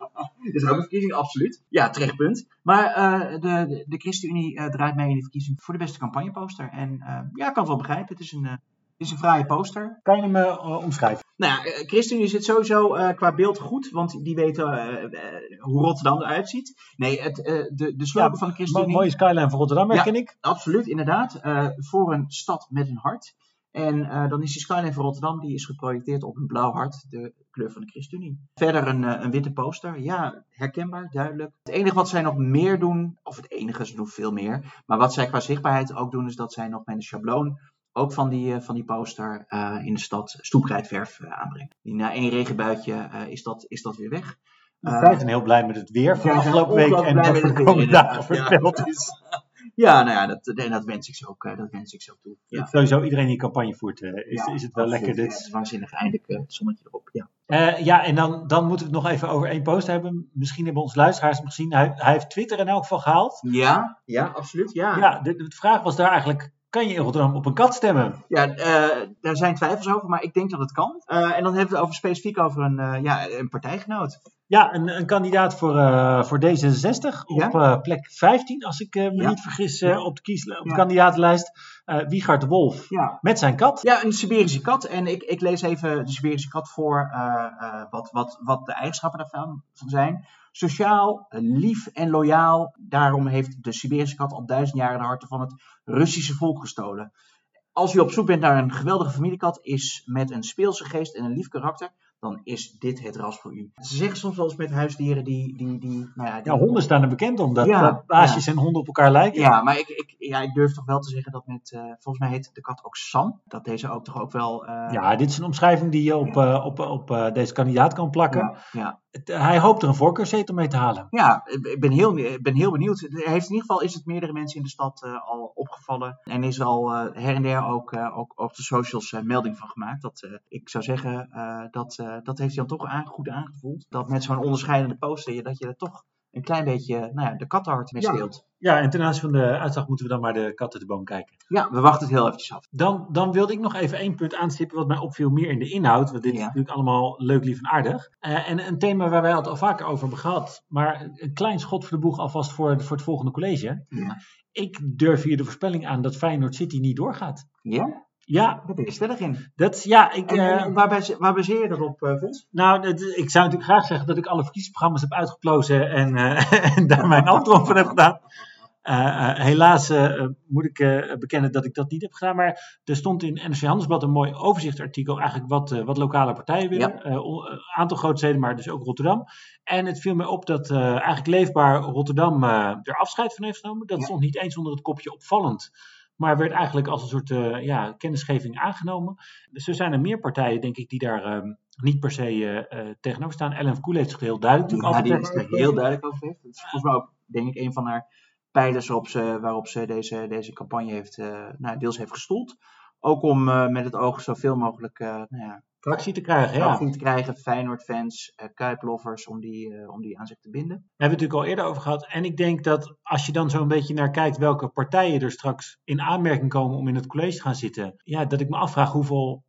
Er is ook een verkiezing, absoluut. Ja, terecht punt. Maar uh, de, de, ChristenUnie draait mee in de verkiezing voor de beste campagneposter. En ja, ik kan het wel begrijpen. Het is een, het is een fraaie poster. Kan je hem uh, omschrijven? Nou ja, ChristenUnie zit sowieso uh, qua beeld goed, want die weten uh, hoe Rotterdam eruit ziet. Nee, het, de, de slogan ja, van de ChristenUnie... Mooie skyline van Rotterdam, herken ja, ik. absoluut, inderdaad. voor een stad met een hart. En dan is die skyline van Rotterdam, die is geprojecteerd op een blauw hart, de kleur van de ChristenUnie. Verder een, een witte poster, ja, herkenbaar, duidelijk. Het enige wat zij nog meer doen, of het enige, ze doen veel meer, maar wat zij qua zichtbaarheid ook doen, is dat zij nog met een schabloon ook van die, van die poster uh, in de stad stoeprijdverf uh, aanbrengen. Na één regenbuitje is, dat, is dat weer weg. Wij zijn heel blij met het weer van afgelopen week en wat de komende dagen voorspeld is. Ja, nou ja, dat, dat, wens ik zo ook, dat wens ik zo toe. Ja. Sowieso iedereen die campagne voert, is, is het wel lekker. Dit. is waanzinnig, eindelijk het zonnetje erop. Ja, ja en dan, dan moeten we het nog even over één post hebben. Misschien hebben onze luisteraars hem gezien. Hij, hij heeft Twitter in elk geval gehaald. Ja, ja, absoluut. Ja, ja de, de vraag was daar eigenlijk kan je in Rotterdam op een kat stemmen? Ja, uh, daar zijn twijfels over, maar ik denk dat het kan. Uh, en dan hebben we het over specifiek over een, uh, ja, een partijgenoot. Ja, een, een kandidaat voor, voor D66 op plek 15, als ik me ja. niet vergis, ja. op de, kies, op de kandidatenlijst. Wiegard de Wolf met zijn kat. Ja, een Siberische kat. En ik, ik lees even de Siberische kat voor wat, wat, wat de eigenschappen daarvan zijn. Sociaal, lief en loyaal. Daarom heeft de Siberische kat al duizend jaren de harten van het Russische volk gestolen. Als u op zoek bent naar een geweldige familiekat, is met een speelse geest en een lief karakter, dan is dit het ras voor u. Ze zeggen soms wel eens met huisdieren die... die, die, nou ja, die... ja, honden staan er bekend om, dat, ja, baasjes en honden op elkaar lijken. Ja, maar ik, ik, ja, ik durf toch wel te zeggen dat met... Uh, volgens mij heet de kat ook Sam. Dat deze ook toch ook wel... Uh... Ja, dit is een omschrijving die je op, uh, op, op deze kandidaat kan plakken. Ja, hij hoopt er een voorkeurzetel mee te halen. Ja, ik ben heel, ben heel benieuwd. Heeft, in ieder geval is het meerdere mensen in de stad uh, al opgevallen. En is er al uh, her en der ook, uh, ook op de socials melding van gemaakt. Dat, ik zou zeggen, dat, dat heeft hij dan toch aan, goed aangevoeld. Dat met zo'n onderscheidende poster, dat je er toch een klein beetje nou ja, de kattenhart mee speelt. Ja. Ja, en ten aanzien van de uitslag moeten we dan maar de kat uit de boom kijken. Ja, we wachten het heel eventjes af. Dan, dan wilde ik nog even één punt aanstippen wat mij opviel meer in de inhoud. Want dit is natuurlijk allemaal leuk, lief en aardig. Uh, en een thema waar wij het al vaker over hebben gehad. Maar een klein schot voor de boeg alvast voor, voor het volgende college. Ja. Ik durf hier de voorspelling aan dat Feyenoord City niet doorgaat. Ja? Ja. Daar ben je stellig in. Dat, ja, ik, en, uh, waar, waar baseer je dat op, uh, Nou, ik zou natuurlijk graag zeggen dat ik alle verkiezingsprogramma's heb uitgeplozen en, uh, en daar mijn antwoord van heb gedaan. Helaas moet ik bekennen dat ik dat niet heb gedaan. Maar er stond in NRC Handelsblad een mooi overzichtsartikel. Eigenlijk wat, wat lokale partijen willen. Een aantal grote steden, maar dus ook Rotterdam. En het viel mij op dat eigenlijk leefbaar Rotterdam er afscheid van heeft genomen. Dat ja. stond niet eens onder het kopje opvallend. Maar werd eigenlijk als een soort uh, ja, kennisgeving aangenomen. Dus er zijn er meer partijen, denk ik, die daar uh, niet per se uh, tegenover staan. LNF Koel heeft zich heel duidelijk ja, die is er heel duidelijk over heeft. Het is volgens mij ook, denk ik, een van haar pijlers waarop ze, waarop ze deze, deze campagne heeft, nou, deels heeft gestoeld. Ook om met het oog zoveel mogelijk nou ja, tractie te krijgen. Ja. te krijgen, Feyenoord-fans, uh, Kuiplovers, om die, uh, om die aan zich te binden. Daar hebben we het natuurlijk al eerder over gehad. En ik denk dat als je dan zo'n beetje naar kijkt welke partijen er straks in aanmerking komen om in het college te gaan zitten. Ja, dat ik me afvraag hoeveel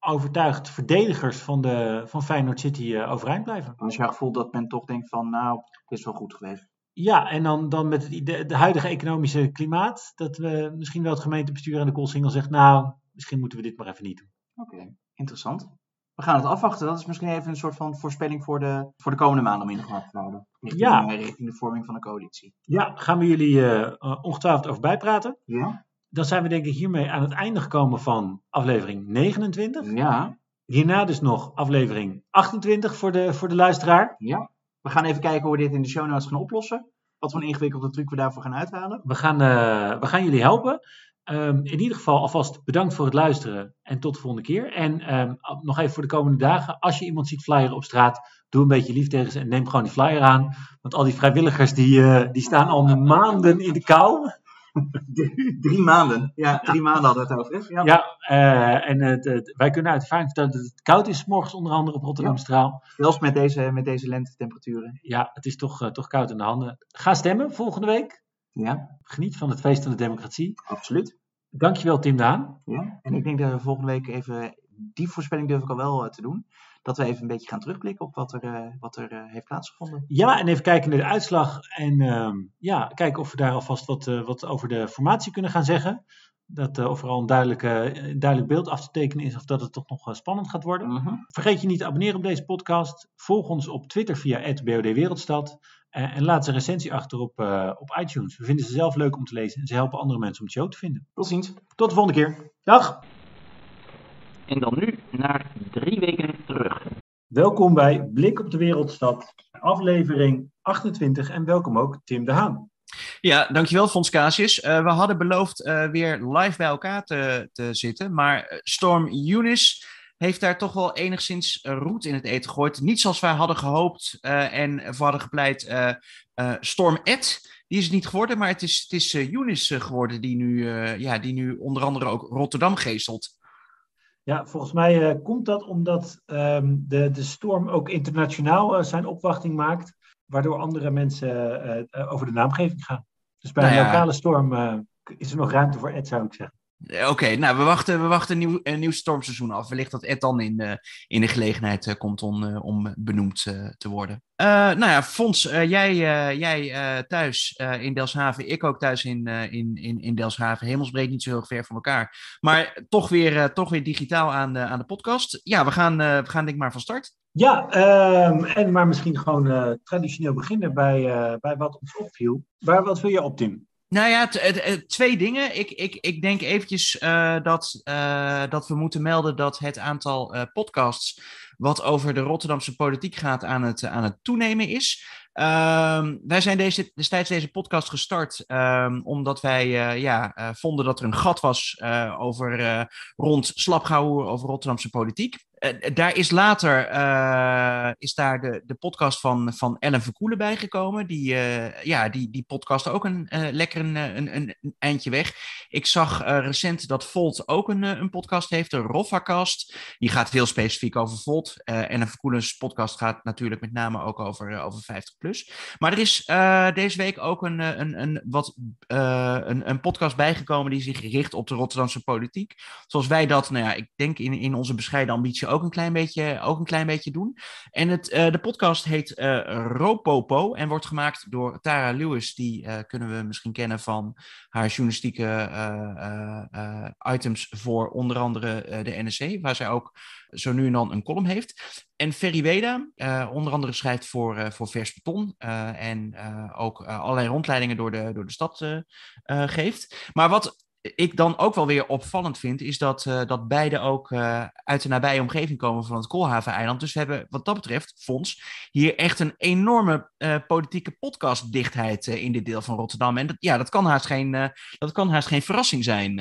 overtuigd verdedigers van, de, van Feyenoord City uh, overeind blijven. Als je gevoel dat men toch denkt van nou, het is wel goed geweest. Ja, en dan, dan met het, de, de huidige economische klimaat, dat we misschien wel het gemeentebestuur aan de Koolsingel zegt, nou, misschien moeten we dit maar even niet doen. Oké. Interessant. We gaan het afwachten. Dat is misschien even een soort van voorspelling voor de, voor de komende maanden om in de gaten te houden. Richting, ja. richting de vorming van de coalitie. Ja, gaan we jullie uh, ongetwijfeld over bijpraten. Ja. Dan zijn we denk ik hiermee aan het einde gekomen van aflevering 29. Ja. Hierna dus nog aflevering 28 voor de, voor de luisteraar. Ja. We gaan even kijken hoe we dit in de show notes gaan oplossen. Wat voor een ingewikkelde truc we daarvoor gaan uithalen. We gaan, uh, we gaan jullie helpen. Um, in ieder geval alvast bedankt voor het luisteren en tot de volgende keer. En um, nog even voor de komende dagen, als je iemand ziet flyeren op straat, doe een beetje lief tegen ze en neem gewoon die flyer aan. Want al die vrijwilligers die, uh, die staan al maanden in de kou. drie, maanden. Ja, drie maanden hadden we het over. Ja, ja uh, en het, het, wij kunnen uit ervaring vertellen dat het koud is morgens onder andere op Rotterdam Straal. Zelfs met deze, met deze lentetemperaturen. Ja, het is toch, uh, toch koud in de handen. Ga stemmen volgende week. Ja. Geniet van het feest van de democratie. Absoluut. Dankjewel Tim Daan. Ja, en ik denk dat we volgende week even, die voorspelling durf ik al wel uh, te doen, dat we even een beetje gaan terugblikken op wat er, uh, wat er uh, heeft plaatsgevonden. Ja, en even kijken naar de uitslag en ehm, ja, kijken of we daar alvast wat, wat over de formatie kunnen gaan zeggen. Dat uh, of er al een, duidelijke, een duidelijk beeld af te tekenen is of dat het toch nog spannend gaat worden. Mhm. Vergeet je niet te abonneren op deze podcast. Volg ons op Twitter via BOD Wereldstad. Uh, en laat ze een recensie achter op, op iTunes. We vinden ze zelf leuk om te lezen en ze helpen andere mensen om de show te vinden. Tot ziens. Tot de volgende keer. Dag. En dan nu naar drie weken terug. Welkom bij Blik op de Wereldstad, aflevering 28 en welkom ook Tim de Haan. Ja, dankjewel Fons Casius. Uh, we hadden beloofd uh, weer live bij elkaar te, te zitten, maar Storm Eunice heeft daar toch wel enigszins roet in het eten gegooid. Niet zoals wij hadden gehoopt uh, en voor hadden gepleit. Storm Ed, die is het niet geworden, maar het is, het is Eunice geworden die nu, ja, die nu onder andere ook Rotterdam geestelt. Ja, volgens mij uh, komt dat omdat um, de, de storm ook internationaal uh, zijn opwachting maakt, waardoor andere mensen uh, over de naamgeving gaan. Dus bij nou een lokale storm is er nog ruimte voor Ed, zou ik zeggen. Oké, okay, nou, we wachten, we wachten een, nieuw, nieuw stormseizoen af. Wellicht dat Ed dan in de, in de gelegenheid uh, komt om, uh, om benoemd te worden. nou ja, Fons, jij, jij thuis in Delfshaven, ik ook thuis in, in, in, in Delfshaven. Hemelsbreed niet zo heel ver van elkaar. Maar toch weer, toch weer digitaal aan de, aan de podcast. Ja, we gaan, we gaan denk ik maar van start. Ja, um, en maar misschien gewoon traditioneel beginnen bij, bij wat ons opviel. Waar, wat wil je op, Tim? Nou ja, twee dingen. Ik, ik, ik denk eventjes uh, dat, uh, dat we moeten melden dat het aantal uh, podcasts wat over de Rotterdamse politiek gaat aan het, aan het toenemen is. Um, wij zijn deze, destijds deze podcast gestart um, omdat wij ja, vonden dat er een gat was over, rond slapgauw over Rotterdamse politiek. Uh, daar is later uh, is daar de, de podcast van, van Ellen Verkoelen bijgekomen. Die, ja, die, die podcast ook een, lekker een, een, een, eindje weg. Ik zag recent dat Volt ook een, een podcast heeft, de Roffacast. Die gaat heel specifiek over Volt. Ellen Verkoelens podcast gaat natuurlijk met name ook over, over 50 plus. Maar er is deze week ook een, een, een, wat, een, een podcast bijgekomen die zich richt op de Rotterdamse politiek. Zoals wij dat, nou ja, ik denk in, in onze bescheiden ambitie ook een klein beetje, ook een klein beetje doen. En het, uh, de podcast heet uh, Ropopo en wordt gemaakt door Tara Lewis. Die uh, kunnen we misschien kennen van haar journalistieke items voor onder andere de NSC, waar zij ook zo nu en dan een column heeft. En Ferry Weda, onder andere schrijft voor, voor Vers Beton en ook allerlei rondleidingen door de, door de stad geeft. Maar wat ik dan ook wel weer opvallend vind, is dat, uh, dat beide ook uh, uit de nabije omgeving komen van het Koolhaven-eiland. Dus we hebben wat dat betreft, Fons, hier echt een enorme uh, politieke podcastdichtheid in dit deel van Rotterdam. En dat, ja, dat kan haast geen, dat kan haast geen verrassing zijn.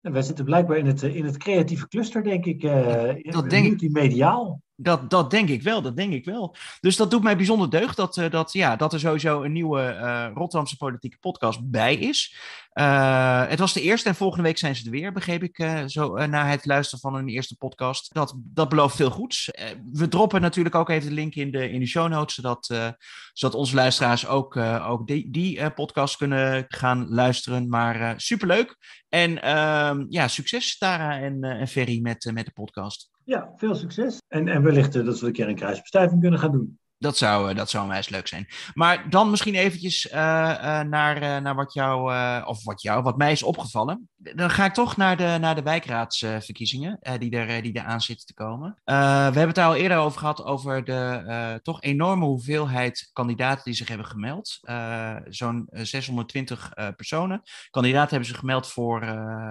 wij zitten blijkbaar in het, in het creatieve cluster, denk ik. dat denk ik. Multimediaal. Dat, dat denk ik wel, dat denk ik wel. Dus dat doet mij bijzonder deugd dat, uh, dat, ja, dat er sowieso een nieuwe uh, Rotterdamse politieke podcast bij is. Uh, het was de eerste en volgende week zijn ze er weer, begreep ik, zo na het luisteren van een eerste podcast. Dat, dat belooft veel goeds. we droppen natuurlijk ook even de link in de, in de show notes, zodat, zodat onze luisteraars ook, ook die, die podcast kunnen gaan luisteren. Maar superleuk. En ehm, ja, succes Tara en, en Ferry met, met de podcast. Ja, veel succes. En, en wellicht uh, dat we een keer een kruisbestuiving kunnen gaan doen. Dat zou, dat zou leuk zijn. Maar dan misschien eventjes uh, uh, naar, naar wat jou, of wat jou, wat mij is opgevallen. Dan ga ik toch naar de, naar de wijkraadsverkiezingen die, er, die er aan zitten te komen. we hebben het daar al eerder over gehad, over de toch enorme hoeveelheid kandidaten die zich hebben gemeld. Zo'n 620 personen. Kandidaten hebben zich gemeld voor,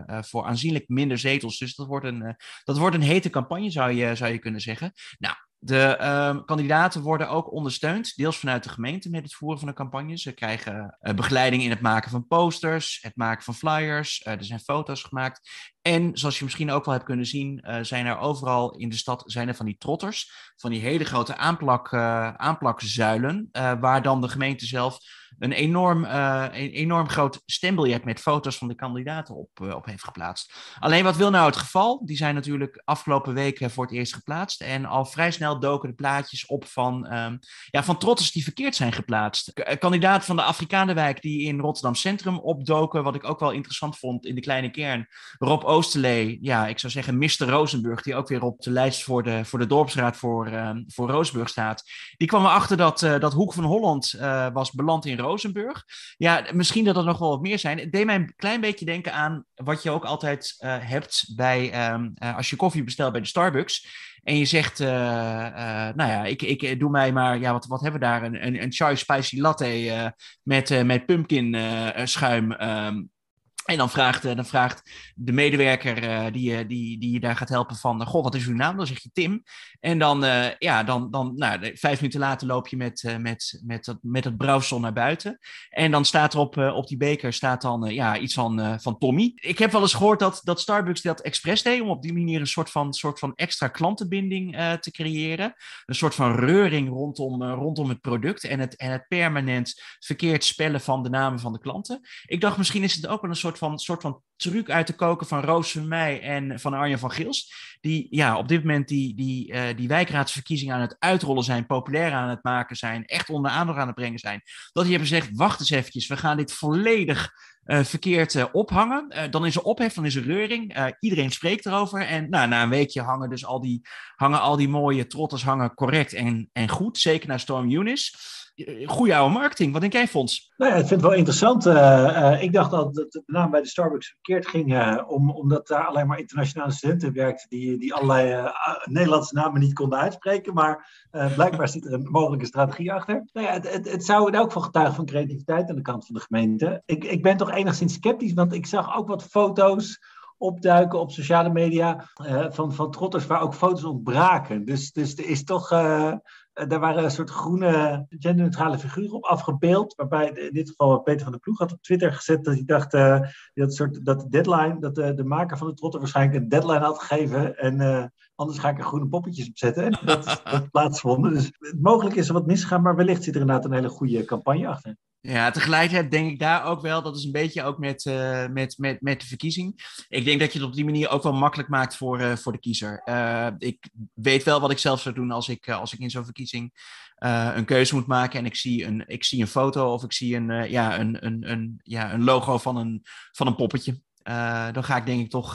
voor aanzienlijk minder zetels. Dus dat wordt een, dat wordt een hete campagne, zou je, zou je kunnen zeggen. Nou, de uh, kandidaten worden ook ondersteund, deels vanuit de gemeente met het voeren van de campagne. Ze krijgen uh, begeleiding in het maken van posters, het maken van flyers, uh, er zijn foto's gemaakt. En zoals je misschien ook wel hebt kunnen zien, uh, zijn er overal in de stad zijn er van die trotters, van die hele grote aanplak, aanplakzuilen, waar dan de gemeente zelf een enorm, een enorm groot stembiljet met foto's van de kandidaten op, op heeft geplaatst. Alleen wat wil nou het geval? Die zijn natuurlijk afgelopen weken voor het eerst geplaatst en al vrij snel doken de plaatjes op van, um, ja, van trotters die verkeerd zijn geplaatst. K kandidaat van de Afrikanenwijk die in Rotterdam Centrum opdoken, wat ik ook wel interessant vond in de kleine kern, ook Oosterlee, ja, ik zou zeggen Mr. Rosenburg, die ook weer op de lijst voor de, voor de dorpsraad voor, uh, voor Rozenburg staat. Die kwam erachter dat, dat Hoek van Holland was beland in Rozenburg. Ja, misschien dat er nog wel wat meer zijn. Het deed mij een klein beetje denken aan wat je ook altijd hebt bij, um, als je koffie bestelt bij de Starbucks. En je zegt, nou ja, ik, ik doe mij maar, ja, wat, wat hebben we daar? Een, een, chai spicy latte met, met pumpkin schuim. Um, en dan vraagt, dan vraagt de medewerker uh, die, die, die je daar gaat helpen van... Goh, wat is uw naam? Dan zeg je Tim. En dan, ja, dan, dan nou, vijf minuten later loop je met, met, met, dat, met het brouwsel naar buiten. En dan staat er op, op die beker staat dan, ja, iets van, van Tommy. Ik heb wel eens gehoord dat, dat Starbucks dat expres deed... om op die manier een soort van, soort van extra klantenbinding te creëren. Een soort van reuring rondom, rondom het product... En het, en het permanent verkeerd spellen van de namen van de klanten. Ik dacht, misschien is het ook wel een soort van, soort van truc uit te koken van Roos van Meij en van Arjen van Gils. Die ja, op dit moment die, die, uh, die wijkraadsverkiezingen aan het uitrollen zijn, populair aan het maken zijn, echt onder aandacht aan het brengen zijn. Dat die hebben gezegd, wacht eens eventjes, we gaan dit volledig uh, verkeerd uh, ophangen. Dan is er ophef, dan is er reuring. iedereen spreekt erover. En nou, na een weekje hangen dus al die, hangen al die mooie trotters hangen correct en, en goed. Zeker naar Storm Eunice goede oude marketing. Wat denk jij, Fons? Nou ja, ik vind wel interessant. Uh, uh, ik dacht dat het met name bij de Starbucks verkeerd ging, om, omdat daar alleen maar internationale studenten werkten die, die allerlei Nederlandse namen niet konden uitspreken. Maar blijkbaar zit er een mogelijke strategie achter. Nou ja, het, het, zou in elk geval getuigen van creativiteit aan de kant van de gemeente. Ik, ik ben toch enigszins sceptisch, want ik zag ook wat foto's opduiken op sociale media van, van trotters waar ook foto's ontbraken. Dus, dus er is toch eh, daar waren een soort groene genderneutrale figuren op afgebeeld. Waarbij in dit geval Peter van der Ploeg had op Twitter gezet dat hij dacht uh, dat, soort, dat de deadline, dat de, de maker van de trotter waarschijnlijk een deadline had gegeven. En uh, anders ga ik er groene poppetjes op zetten. En dat, dat plaatsvonden. Dus mogelijk is er wat misgegaan, maar wellicht zit er inderdaad een hele goede campagne achter. Ja, tegelijkertijd denk ik daar ook wel, dat is een beetje ook met, uh, met, met, met de verkiezing. Ik denk dat je het op die manier ook wel makkelijk maakt voor, uh, voor de kiezer. Uh, ik weet wel wat ik zelf zou doen als ik, als ik in zo'n verkiezing een keuze moet maken en ik zie een, ik zie een foto of ik zie een, ja, een, een, een, ja, een logo van een, van een poppetje. dan ga ik denk ik toch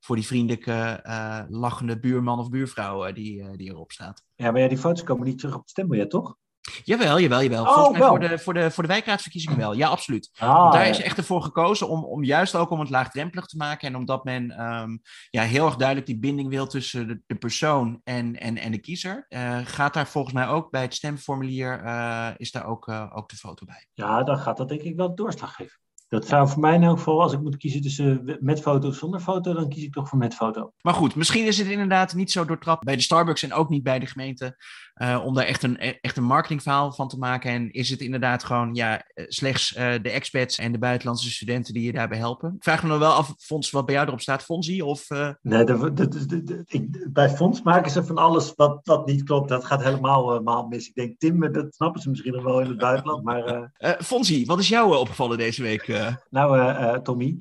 voor die vriendelijke, lachende buurman of buurvrouw die, die erop staat. Ja, maar ja, die foto's komen niet terug op het stembiljet, toch? Jawel, jawel, jawel. Oh, Volgens mij voor de, voor, de, voor de wijkraadsverkiezingen wel. Ja, absoluut. Ah, daar is echt ervoor gekozen om, om juist ook om het laagdrempelig te maken. En omdat men um, ja, heel erg duidelijk die binding wil tussen de, de persoon en, en, en de kiezer. Uh, gaat daar volgens mij ook bij het stemformulier, uh, is daar ook, uh, ook de foto bij. Ja, dan gaat dat denk ik wel doorslag geven. Dat zou voor mij in elk geval, als ik moet kiezen tussen met foto of zonder foto, dan kies ik toch voor met foto. Maar goed, misschien is het inderdaad niet zo doortrapt bij de Starbucks en ook niet bij de gemeente. Uh, om daar echt een, echt een marketingverhaal van te maken. En is het inderdaad gewoon ja, eh, slechts uh, de expats en de buitenlandse studenten die je daarbij helpen? Ik vraag me nog wel af, Fons, wat bij jou erop staat, Fonsie? Of, uh... Nee, de, de, de, ik, bij Fons maken ze van alles wat, wat niet klopt. Dat gaat helemaal mis. Ik denk, Tim, dat snappen ze misschien nog wel in het buitenland. Maar, Fonsie, wat is jou opgevallen deze week? Nou, Tommy,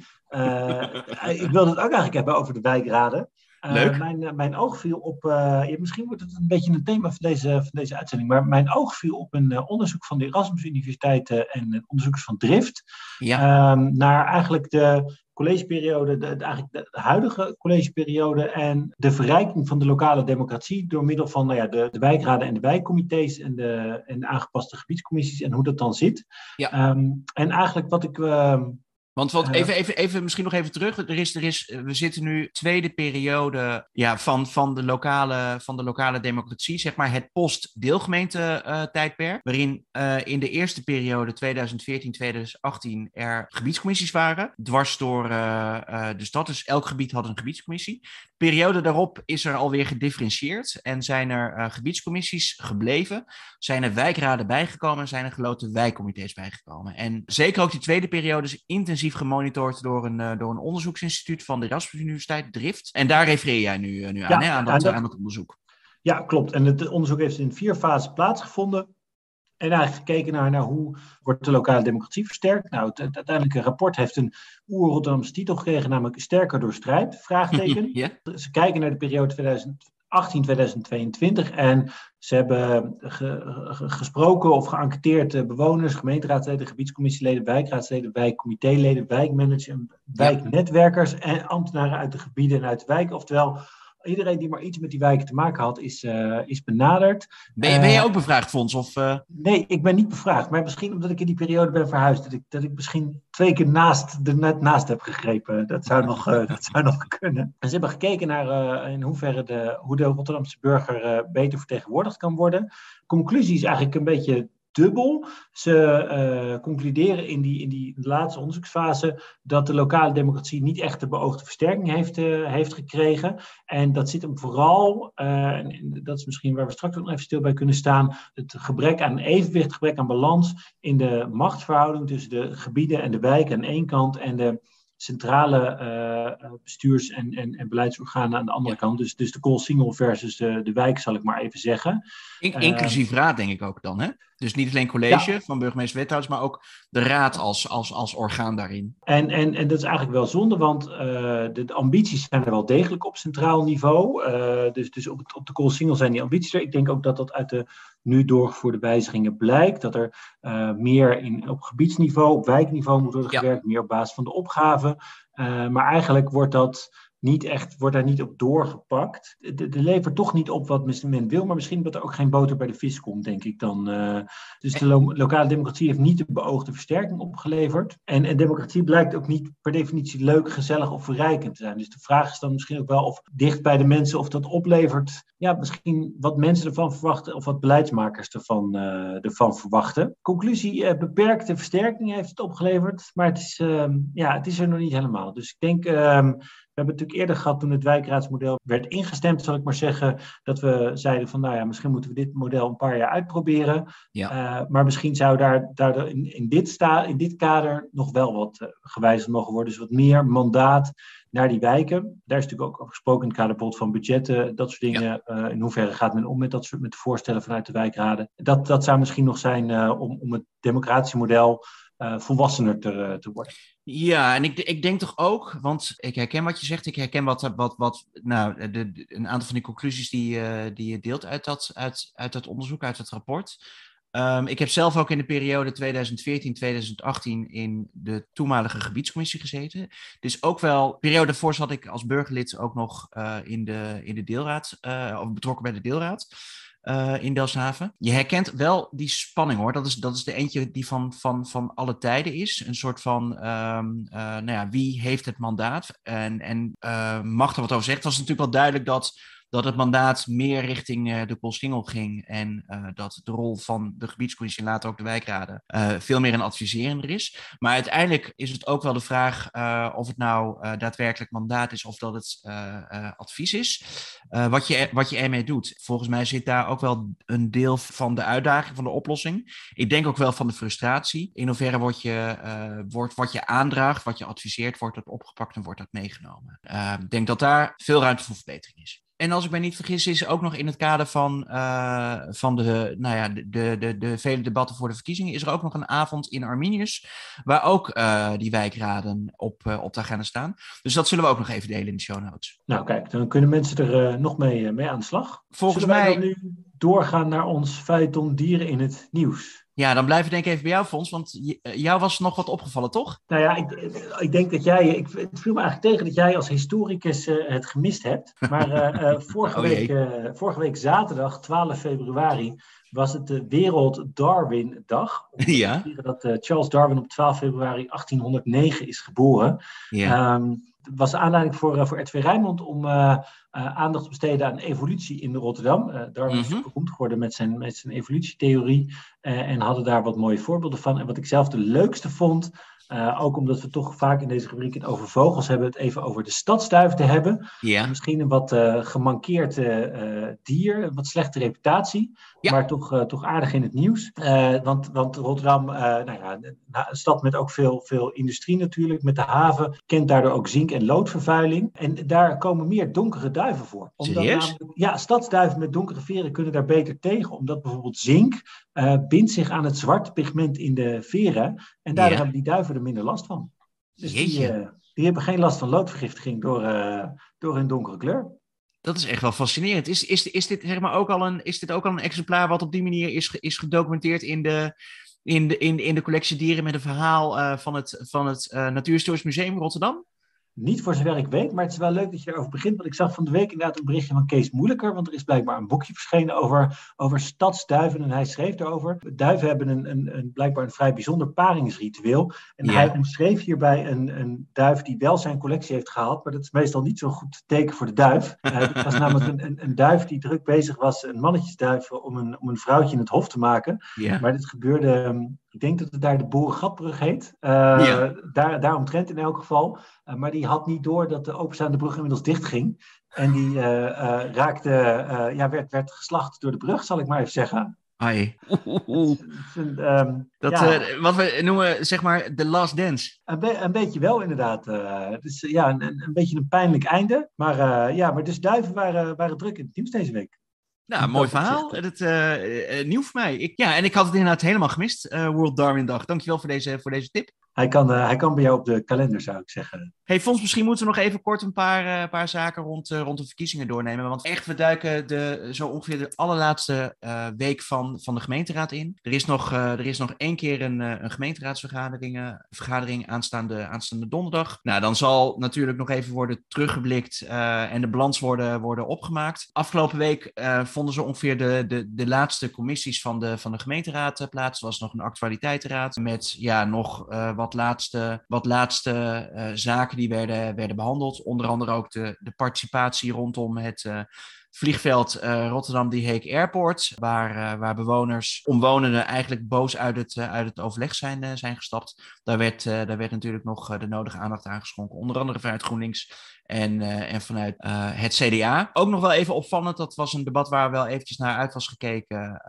ik wilde het ook eigenlijk hebben over de wijkraden. Uh, mijn, uh, mijn oog viel op, uh, ja, misschien wordt het een beetje een thema van deze, van deze uitzending, maar mijn oog viel op een onderzoek van de Erasmus Universiteit en onderzoekers van Drift. Ja. Um, naar eigenlijk de collegeperiode, de, de, eigenlijk de huidige collegeperiode en de verrijking van de lokale democratie door middel van nou ja, de, de wijkraden en de wijkcomité's en de, en de aangepaste gebiedscommissies en hoe dat dan zit. Ja. Um, en eigenlijk wat ik. Want, want even, even, even, misschien nog even terug. Er is, er is, we zitten nu tweede periode ja, van, van, de lokale, van de lokale democratie, zeg maar het post-deelgemeente-tijdperk. Waarin uh, in de eerste periode 2014-2018 er gebiedscommissies waren, dwars door uh, de stad. Dus elk gebied had een gebiedscommissie. De periode daarop is er alweer gedifferentieerd en zijn er gebiedscommissies gebleven. Zijn er wijkraden bijgekomen en zijn er geloten wijkcomité's bijgekomen. En zeker ook die tweede periode is intensief gemonitord door een, uh, door een onderzoeksinstituut van de Erasmus Universiteit, Drift. En daar refereer jij nu, uh, nu aan, hè, aan, dat, aan dat onderzoek. Ja, klopt. En het onderzoek heeft in vier fasen plaatsgevonden. En eigenlijk gekeken naar, naar hoe wordt de lokale democratie versterkt. Nou, het, het uiteindelijke rapport heeft een oer-Rotterdamse titel gekregen, namelijk Sterker door strijd, vraagteken. ja. Ze kijken naar de periode 2018, 2022. En ze hebben gesproken of geënquêteerd bewoners, gemeenteraadsleden, gebiedscommissieleden, wijkraadsleden, wijkcommitéleden, wijkmanagers, wijknetwerkers en ambtenaren uit de gebieden en uit de wijken. Oftewel iedereen die maar iets met die wijken te maken had, is, uh, is benaderd. Ben je, ben je eh, ook bevraagd, Fons? Of, uh... Nee, ik ben niet bevraagd. Maar misschien omdat ik in die periode ben verhuisd. Dat ik, dat ik misschien twee keer naast, er net naast heb gegrepen. Dat zou nog, dat zou nog kunnen. En ze hebben gekeken naar in hoeverre de, hoe de Rotterdamse burger beter vertegenwoordigd kan worden. Conclusie is eigenlijk een beetje dubbel. Ze uh, concluderen in die, in die laatste onderzoeksfase dat de lokale democratie niet echt de beoogde versterking heeft, uh, heeft gekregen. En dat zit hem vooral, uh, en dat is misschien waar we straks nog even stil bij kunnen staan, het gebrek aan evenwicht, gebrek aan balans in de machtsverhouding tussen de gebieden en de wijken aan één kant en de centrale bestuurs- en, en, en, beleidsorganen aan de andere kant. Dus, dus de call single versus de, de wijk, zal ik maar even zeggen. inclusief raad, denk ik ook dan, hè? Dus niet alleen college van burgemeester wethouders, maar ook de raad als, als, als orgaan daarin. En, en, en dat is eigenlijk wel zonde, want uh, de, de, ambities zijn er wel degelijk op centraal niveau. Dus dus op, op de call single zijn die ambities er. Ik denk ook dat dat uit de nu doorgevoerde wijzigingen blijkt. Dat er meer in, op gebiedsniveau, op wijkniveau moet worden gewerkt, meer op basis van de opgave. Maar eigenlijk wordt dat niet echt, wordt daar niet op doorgepakt. De, levert toch niet op wat men wil, maar misschien dat er ook geen boter bij de vis komt, denk ik dan. Uh, dus de lokale democratie heeft niet de beoogde versterking opgeleverd. En, en democratie blijkt ook niet per definitie leuk, gezellig of verrijkend te zijn. Dus de vraag is dan misschien ook wel of dicht bij de mensen of dat oplevert, ja, misschien wat mensen ervan verwachten of wat beleidsmakers ervan, uh, ervan verwachten. Conclusie, uh, beperkte versterking heeft het opgeleverd, maar het is, ehm, ja, het is er nog niet helemaal. Dus ik denk ehm, we hebben natuurlijk eerder gehad toen het wijkraadsmodel werd ingestemd, zal ik maar zeggen, dat we zeiden van nou ja, misschien moeten we dit model een paar jaar uitproberen. Ja. Uh, maar misschien zou daar, daar in, in, dit sta, in dit kader nog wel wat uh, gewijzigd mogen worden. Dus wat meer mandaat naar die wijken. Daar is natuurlijk ook over gesproken in het kader van budgetten, dat soort dingen. Ja. Uh, in hoeverre gaat men om met dat soort met de voorstellen vanuit de wijkraden? Dat, dat zou misschien nog zijn om, om het democratische model uh, volwassener te, te, worden. Ja, en ik, ik denk toch ook, want ik herken wat je zegt, ik herken wat, wat, wat nou, de, een aantal van die conclusies die, uh, die je deelt uit dat, uit, uit dat onderzoek, uit het rapport. Um, ik heb zelf ook in de periode 2014-2018 in de toenmalige gebiedscommissie gezeten. Dus ook wel, periode daarvoor zat ik als burgerlid ook nog in, de, in de deelraad, of betrokken bij de deelraad uh, in Delfshaven. Je herkent wel die spanning hoor. Dat is, dat is de eentje die van, van, van alle tijden is. Een soort van, um, uh, nou ja, wie heeft het mandaat en, en uh, mag er wat over zeggen. Het was natuurlijk wel duidelijk dat dat het mandaat meer richting uh, de Polsingel ging en uh, dat de rol van de gebiedscommissie en later ook de wijkraden uh, veel meer een adviserender is. Maar uiteindelijk is het ook wel de vraag of het nou daadwerkelijk mandaat is of dat het advies is. wat, je, wat je ermee doet. Volgens mij zit daar ook wel een deel van de uitdaging, van de oplossing. Ik denk ook wel van de frustratie. In hoeverre wordt je, wordt, wat je aandraagt, wat je adviseert, wordt dat opgepakt en wordt dat meegenomen. Ik denk dat daar veel ruimte voor verbetering is. En als ik mij niet vergis, is ook nog in het kader van, uh, van de, nou ja, de, de, de, vele debatten voor de verkiezingen, is er ook nog een avond in Arminius, waar ook uh, die wijkraden op, uh, op de agenda staan. Dus dat zullen we ook nog even delen in de show notes. Nou kijk, dan kunnen mensen er nog mee, mee aan de slag. Volgens zullen mij... nu doorgaan naar ons feiton dieren in het nieuws? Ja, dan blijven we denk ik even bij jou, Fons, want jou was nog wat opgevallen, toch? Nou ja, ik, ik denk dat jij, ik, het viel me eigenlijk tegen dat jij als historicus uh, het gemist hebt. Maar uh, uh, vorige, oh, week, vorige week zaterdag, 12 februari, was het de Wereld Darwin Dag. Ja. dat Charles Darwin op 12 februari 1809 is geboren. Ja. Um, was de aanleiding voor, voor RTV Rijnmond om uh, aandacht te besteden aan evolutie in Rotterdam. Darwin is mm -hmm. beroemd geworden met zijn, met zijn evolutietheorie en hadden daar wat mooie voorbeelden van. En wat ik zelf de leukste vond, ook omdat we toch vaak in deze rubriek het over vogels hebben, het even over de stadsduif te hebben. Ja. Misschien een wat gemankeerd dier, een wat slechte reputatie, ja. maar toch, toch aardig in het nieuws. want, want Rotterdam, nou ja, een stad met ook veel, veel industrie natuurlijk, met de haven, kent daardoor ook zink- en loodvervuiling. En daar komen meer donkere duiven voor. Omdat namelijk, ja, stadsduiven met donkere veren kunnen daar beter tegen. Omdat bijvoorbeeld zink uh, bindt zich aan het zwarte pigment in de veren. En daardoor ja. hebben die duiven er minder last van. Dus die, uh, die, hebben geen last van loodvergiftiging door, uh, door hun donkere kleur. Dat is echt wel fascinerend. Is, is, is, dit, zeg maar, ook al een, is dit ook al een exemplaar wat op die manier is, is gedocumenteerd in de, in de, in, in de collectie dieren met een verhaal uh, van het, van het Natuurhistorisch Museum Rotterdam? Niet voor zover ik weet, maar het is wel leuk dat je erover begint. Want ik zag van de week inderdaad een berichtje van Kees Moeilijker. Want er is blijkbaar een boekje verschenen over, over stadsduiven. En hij schreef daarover. Duiven hebben een, een, een blijkbaar een vrij bijzonder paringsritueel. En ja. hij omschreef hierbij een, een duif die wel zijn collectie heeft gehaald. Maar dat is meestal niet zo'n goed teken voor de duif. Het was namelijk een, een, een, duif die druk bezig was, een mannetjesduif, om een, om een vrouwtje in het hof te maken. Ja. Maar dit gebeurde ik denk dat het daar de Boerengatbrug heet. Uh, ja. daar, daaromtrent in elk geval. Uh, maar die had niet door dat de openstaande brug inmiddels dicht ging. En die uh, raakte, ja, werd, werd geslacht door de brug, zal ik maar even zeggen. Ai. Um, dat, ja. wat we noemen, zeg maar, de last dance. Een, be een beetje wel, inderdaad. dus ja, een, een, beetje een pijnlijk einde. Maar ja, maar dus duiven waren, waren druk in het teams deze week. Nou, mooi verhaal. Het, uh, nieuw voor mij. Ik, ja, en ik had het inderdaad helemaal gemist, uh, World Darwin Dag. Dankjewel voor deze, voor deze tip. Hij kan, uh, hij kan bij jou op de kalender, zou ik zeggen. Hey Fons, misschien moeten we nog even kort een paar, uh, paar zaken rond, uh, rond de verkiezingen doornemen. Want echt, we duiken de, zo ongeveer de allerlaatste week van, van de gemeenteraad in. Er is nog, er is nog één keer een, een gemeenteraadsvergadering vergadering aanstaande, aanstaande donderdag. Nou, dan zal natuurlijk nog even worden teruggeblikt en de balans worden, worden opgemaakt. Afgelopen week vonden ze ongeveer de, de, de laatste commissies van de, van de gemeenteraad plaats. Er was nog een actualiteitenraad met ja, nog wat wat laatste, wat laatste uh, zaken die werden, werden behandeld. Onder andere ook de, de participatie rondom het uh, vliegveld uh, Rotterdam Die Heek Airport, waar, waar bewoners, omwonenden eigenlijk boos uit het, uit het overleg zijn, zijn gestapt. Daar werd, daar werd natuurlijk nog de nodige aandacht aan geschonken, onder andere vanuit GroenLinks en, en vanuit het CDA. Ook nog wel even opvallend, dat was een debat waar wel eventjes naar uit was gekeken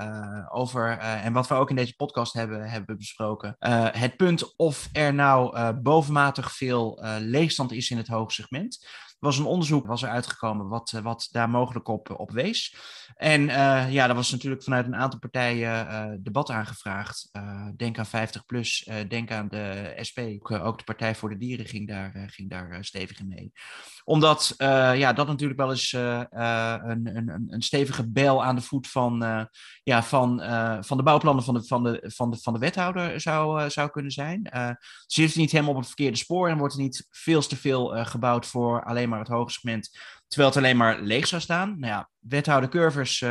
over, en wat we ook in deze podcast hebben, hebben besproken. het punt of er nou bovenmatig veel leegstand is in het hoge segment. Was een onderzoek was er uitgekomen wat, wat daar mogelijk op, op wees. En uh, ja, er was natuurlijk vanuit een aantal partijen debat aangevraagd. Denk aan 50 plus, denk aan de SP. Ook, de Partij voor de Dieren ging daar, ging daar stevig in mee. Omdat ja, dat natuurlijk wel eens een, een, een stevige bel aan de voet van, ja, van, van de bouwplannen van de, van de, van de, van de wethouder zou, zou kunnen zijn. ze zit niet helemaal op het verkeerde spoor en wordt er niet veel te veel gebouwd voor alleen maar het hoge segment Terwijl het alleen maar leeg zou staan. Nou ja, wethouder Curvers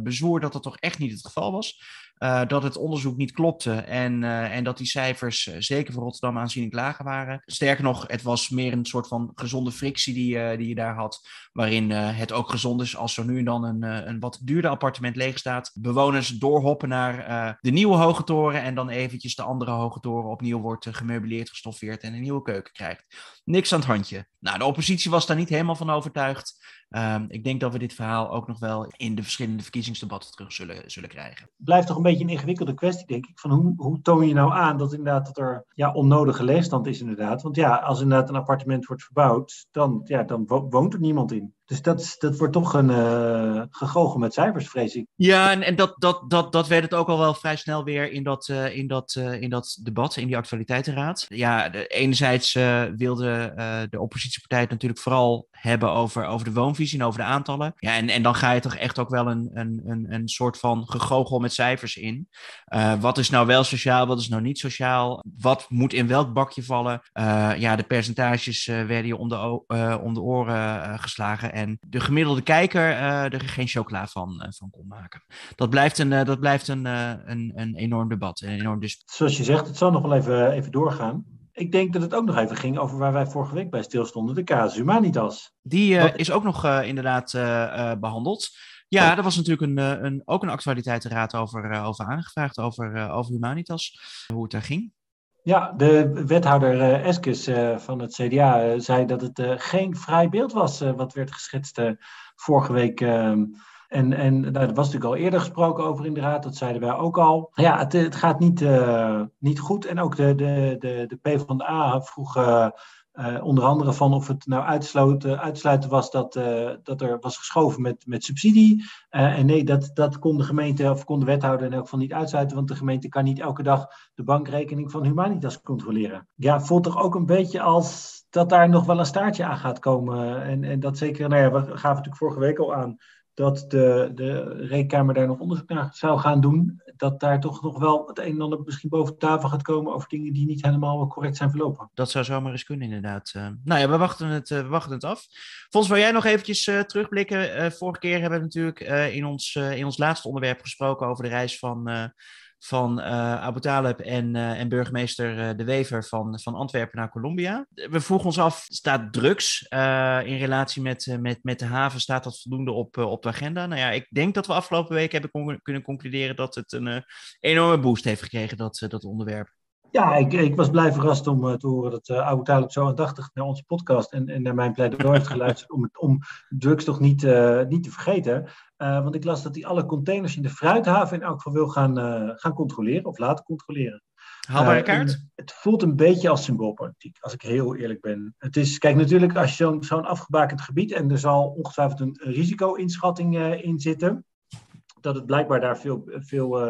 bezwoer dat dat toch echt niet het geval was. Uh, dat het onderzoek niet klopte en, uh, en dat die cijfers uh, zeker voor Rotterdam aanzienlijk lager waren. Sterker nog, het was meer een soort van gezonde frictie die, die je daar had, waarin het ook gezond is als er nu en dan een, een wat duurder appartement leeg staat. Bewoners doorhoppen naar de nieuwe hoge toren en dan eventjes de andere hoge toren opnieuw wordt gemeubileerd, gestoffeerd en een nieuwe keuken krijgt. Niks aan het handje. Nou, de oppositie was daar niet helemaal van overtuigd. Um, ik denk dat we dit verhaal ook nog wel in de verschillende verkiezingsdebatten terug zullen, zullen krijgen. Blijft toch een beetje een ingewikkelde kwestie, denk ik. Van hoe, hoe toon je nou aan dat inderdaad dat er ja, onnodige leegstand is, inderdaad. Want ja, als inderdaad een appartement wordt verbouwd, dan, ja, dan woont er niemand in. Dus dat, dat wordt toch een uh, met cijfers, vrees ik. Ja, en, en dat, dat, dat, dat werd het ook al wel vrij snel weer in dat, uh, in dat, uh, in dat debat, in die actualiteitenraad. Ja, enerzijds wilde de oppositiepartij het natuurlijk vooral hebben over, over de woonvisie en over de aantallen. Ja, en, en dan ga je toch echt ook wel een, een, een, een soort van gegogel met cijfers in. wat is nou wel sociaal, wat is nou niet sociaal? Wat moet in welk bakje vallen? ja, de percentages werden je om de, om de oren geslagen. En de gemiddelde kijker uh, er geen chocola van, uh, van kon maken. Dat blijft een, uh, dat blijft een, een, een enorm debat. Een enorm dis Zoals je zegt, het zal nog wel even, even doorgaan. Ik denk dat het ook nog even ging over waar wij vorige week bij stilstonden, de casus humanitas. Die Wat... is ook nog inderdaad behandeld. Ja, er was natuurlijk een, een, ook een actualiteitenraad over, over aangevraagd, over, over Humanitas, hoe het daar ging. Ja, de wethouder uh, Eskes uh, van het CDA uh, zei dat het geen vrij beeld was wat werd geschetst vorige week. Ehm, en en nou, daar was natuurlijk al eerder gesproken over in de raad, dat zeiden wij ook al. Ja, het, het gaat niet, niet goed. En ook de, de, de, de PvdA vroeg Uh, onder andere van of het nou uitsluiten, was dat, uh, dat er was geschoven met, met subsidie. Uh, en nee, dat, dat kon de gemeente of kon de wethouder in elk geval niet uitsluiten, want de gemeente kan niet elke dag de bankrekening van Humanitas controleren. Ja, voelt toch ook een beetje als dat daar nog wel een staartje aan gaat komen. En, en dat zeker, nou ja, we gaven natuurlijk vorige week al aan dat de, de rekenkamer daar nog onderzoek naar zou gaan doen, dat daar toch nog wel het een en ander misschien boven tafel gaat komen over dingen die niet helemaal correct zijn verlopen. Dat zou zomaar eens kunnen, inderdaad. Uh, nou ja, we wachten het, uh, af. Fons, wil jij nog eventjes uh, terugblikken? vorige keer hebben we natuurlijk in, ons, in ons laatste onderwerp gesproken over de reis van van uh, Abu Talib en, uh, en burgemeester uh, De Wever van, van Antwerpen naar Colombia. We vroegen ons af, staat drugs in relatie met, met, met de haven, staat dat voldoende op, op de agenda? Nou ja, ik denk dat we afgelopen week hebben kunnen concluderen dat het een enorme boost heeft gekregen, dat, dat onderwerp. Ja, ik, ik was blij verrast om te horen dat uh, Abu Talib zo aandachtig naar onze podcast en, en naar mijn pleidooi heeft geluisterd om, om drugs toch niet, niet te vergeten. Uh, want ik las dat hij alle containers in de fruithaven in elk geval wil gaan, uh, gaan controleren of laten controleren. Haalbare uh, kaart? Het voelt een beetje als symboolpolitiek, als ik heel eerlijk ben. Het is, kijk, natuurlijk als je zo'n zo'n afgebakend gebied en er zal ongetwijfeld een risico-inschatting in zitten, dat het blijkbaar daar veel, veel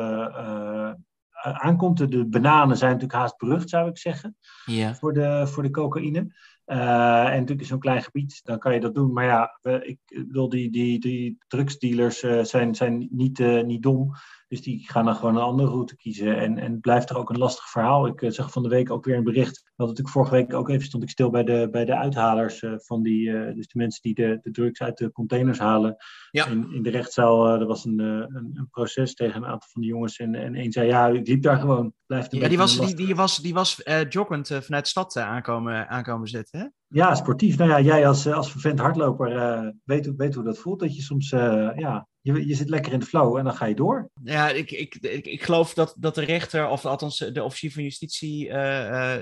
aankomt. De bananen zijn natuurlijk haast berucht, zou ik zeggen, ja. voor, de, voor de cocaïne. Uh, en natuurlijk in zo'n klein gebied, dan kan je dat doen. Maar ja, ik bedoel, die, die, die drugsdealers uh, zijn, zijn niet, uh, niet dom. Dus die gaan dan gewoon een andere route kiezen. En, en het blijft er ook een lastig verhaal. Ik zag van de week ook weer een bericht. Dat natuurlijk vorige week ook even stond ik stil bij de, bij de uithalers van die, dus de mensen die de, de drugs uit de containers halen. Ja. In, in de rechtszaal, er was een, een, een, proces tegen een aantal van die jongens. En, en één zei, ja, ik liep daar gewoon. Blijft ja, die was, die, die was, die was joggend vanuit de stad aankomen, aankomen zitten, hè? Ja, sportief. Nou ja, jij als, als vervent hardloper weet, weet hoe dat voelt. Dat je soms, ja, je, je zit lekker in de flow en dan ga je door. Ja, ik, ik, ik, ik geloof dat, dat de rechter, of althans de officier van justitie, uh,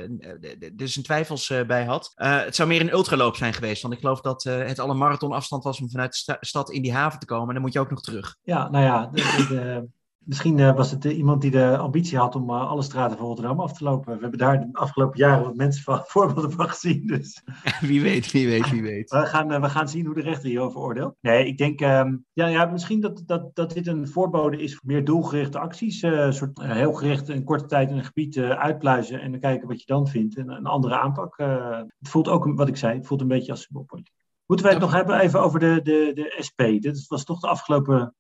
er zijn twijfels bij had. het zou meer een ultraloop zijn geweest, want ik geloof dat het al een marathonafstand was om vanuit de stad in die haven te komen. En dan moet je ook nog terug. Ja, nou ja, de, de, Misschien uh, was het uh, iemand die de ambitie had om uh, alle straten van Rotterdam af te lopen. We hebben daar de afgelopen jaren wat mensen van, voorbeelden van gezien. Dus. wie weet, wie weet, wie weet. we, gaan, we gaan zien hoe de rechter hierover oordeelt. Nee, ik denk um, ja, ja, misschien dat, dat, dat dit een voorbode is voor meer doelgerichte acties. soort, heel gericht in korte tijd in een gebied uitpluizen en dan kijken wat je dan vindt. En een andere aanpak. het voelt ook, wat ik zei, het voelt een beetje als symboolpolitiek. Moeten wij het nog hebben even over de, de, de SP? Dit was toch de afgelopen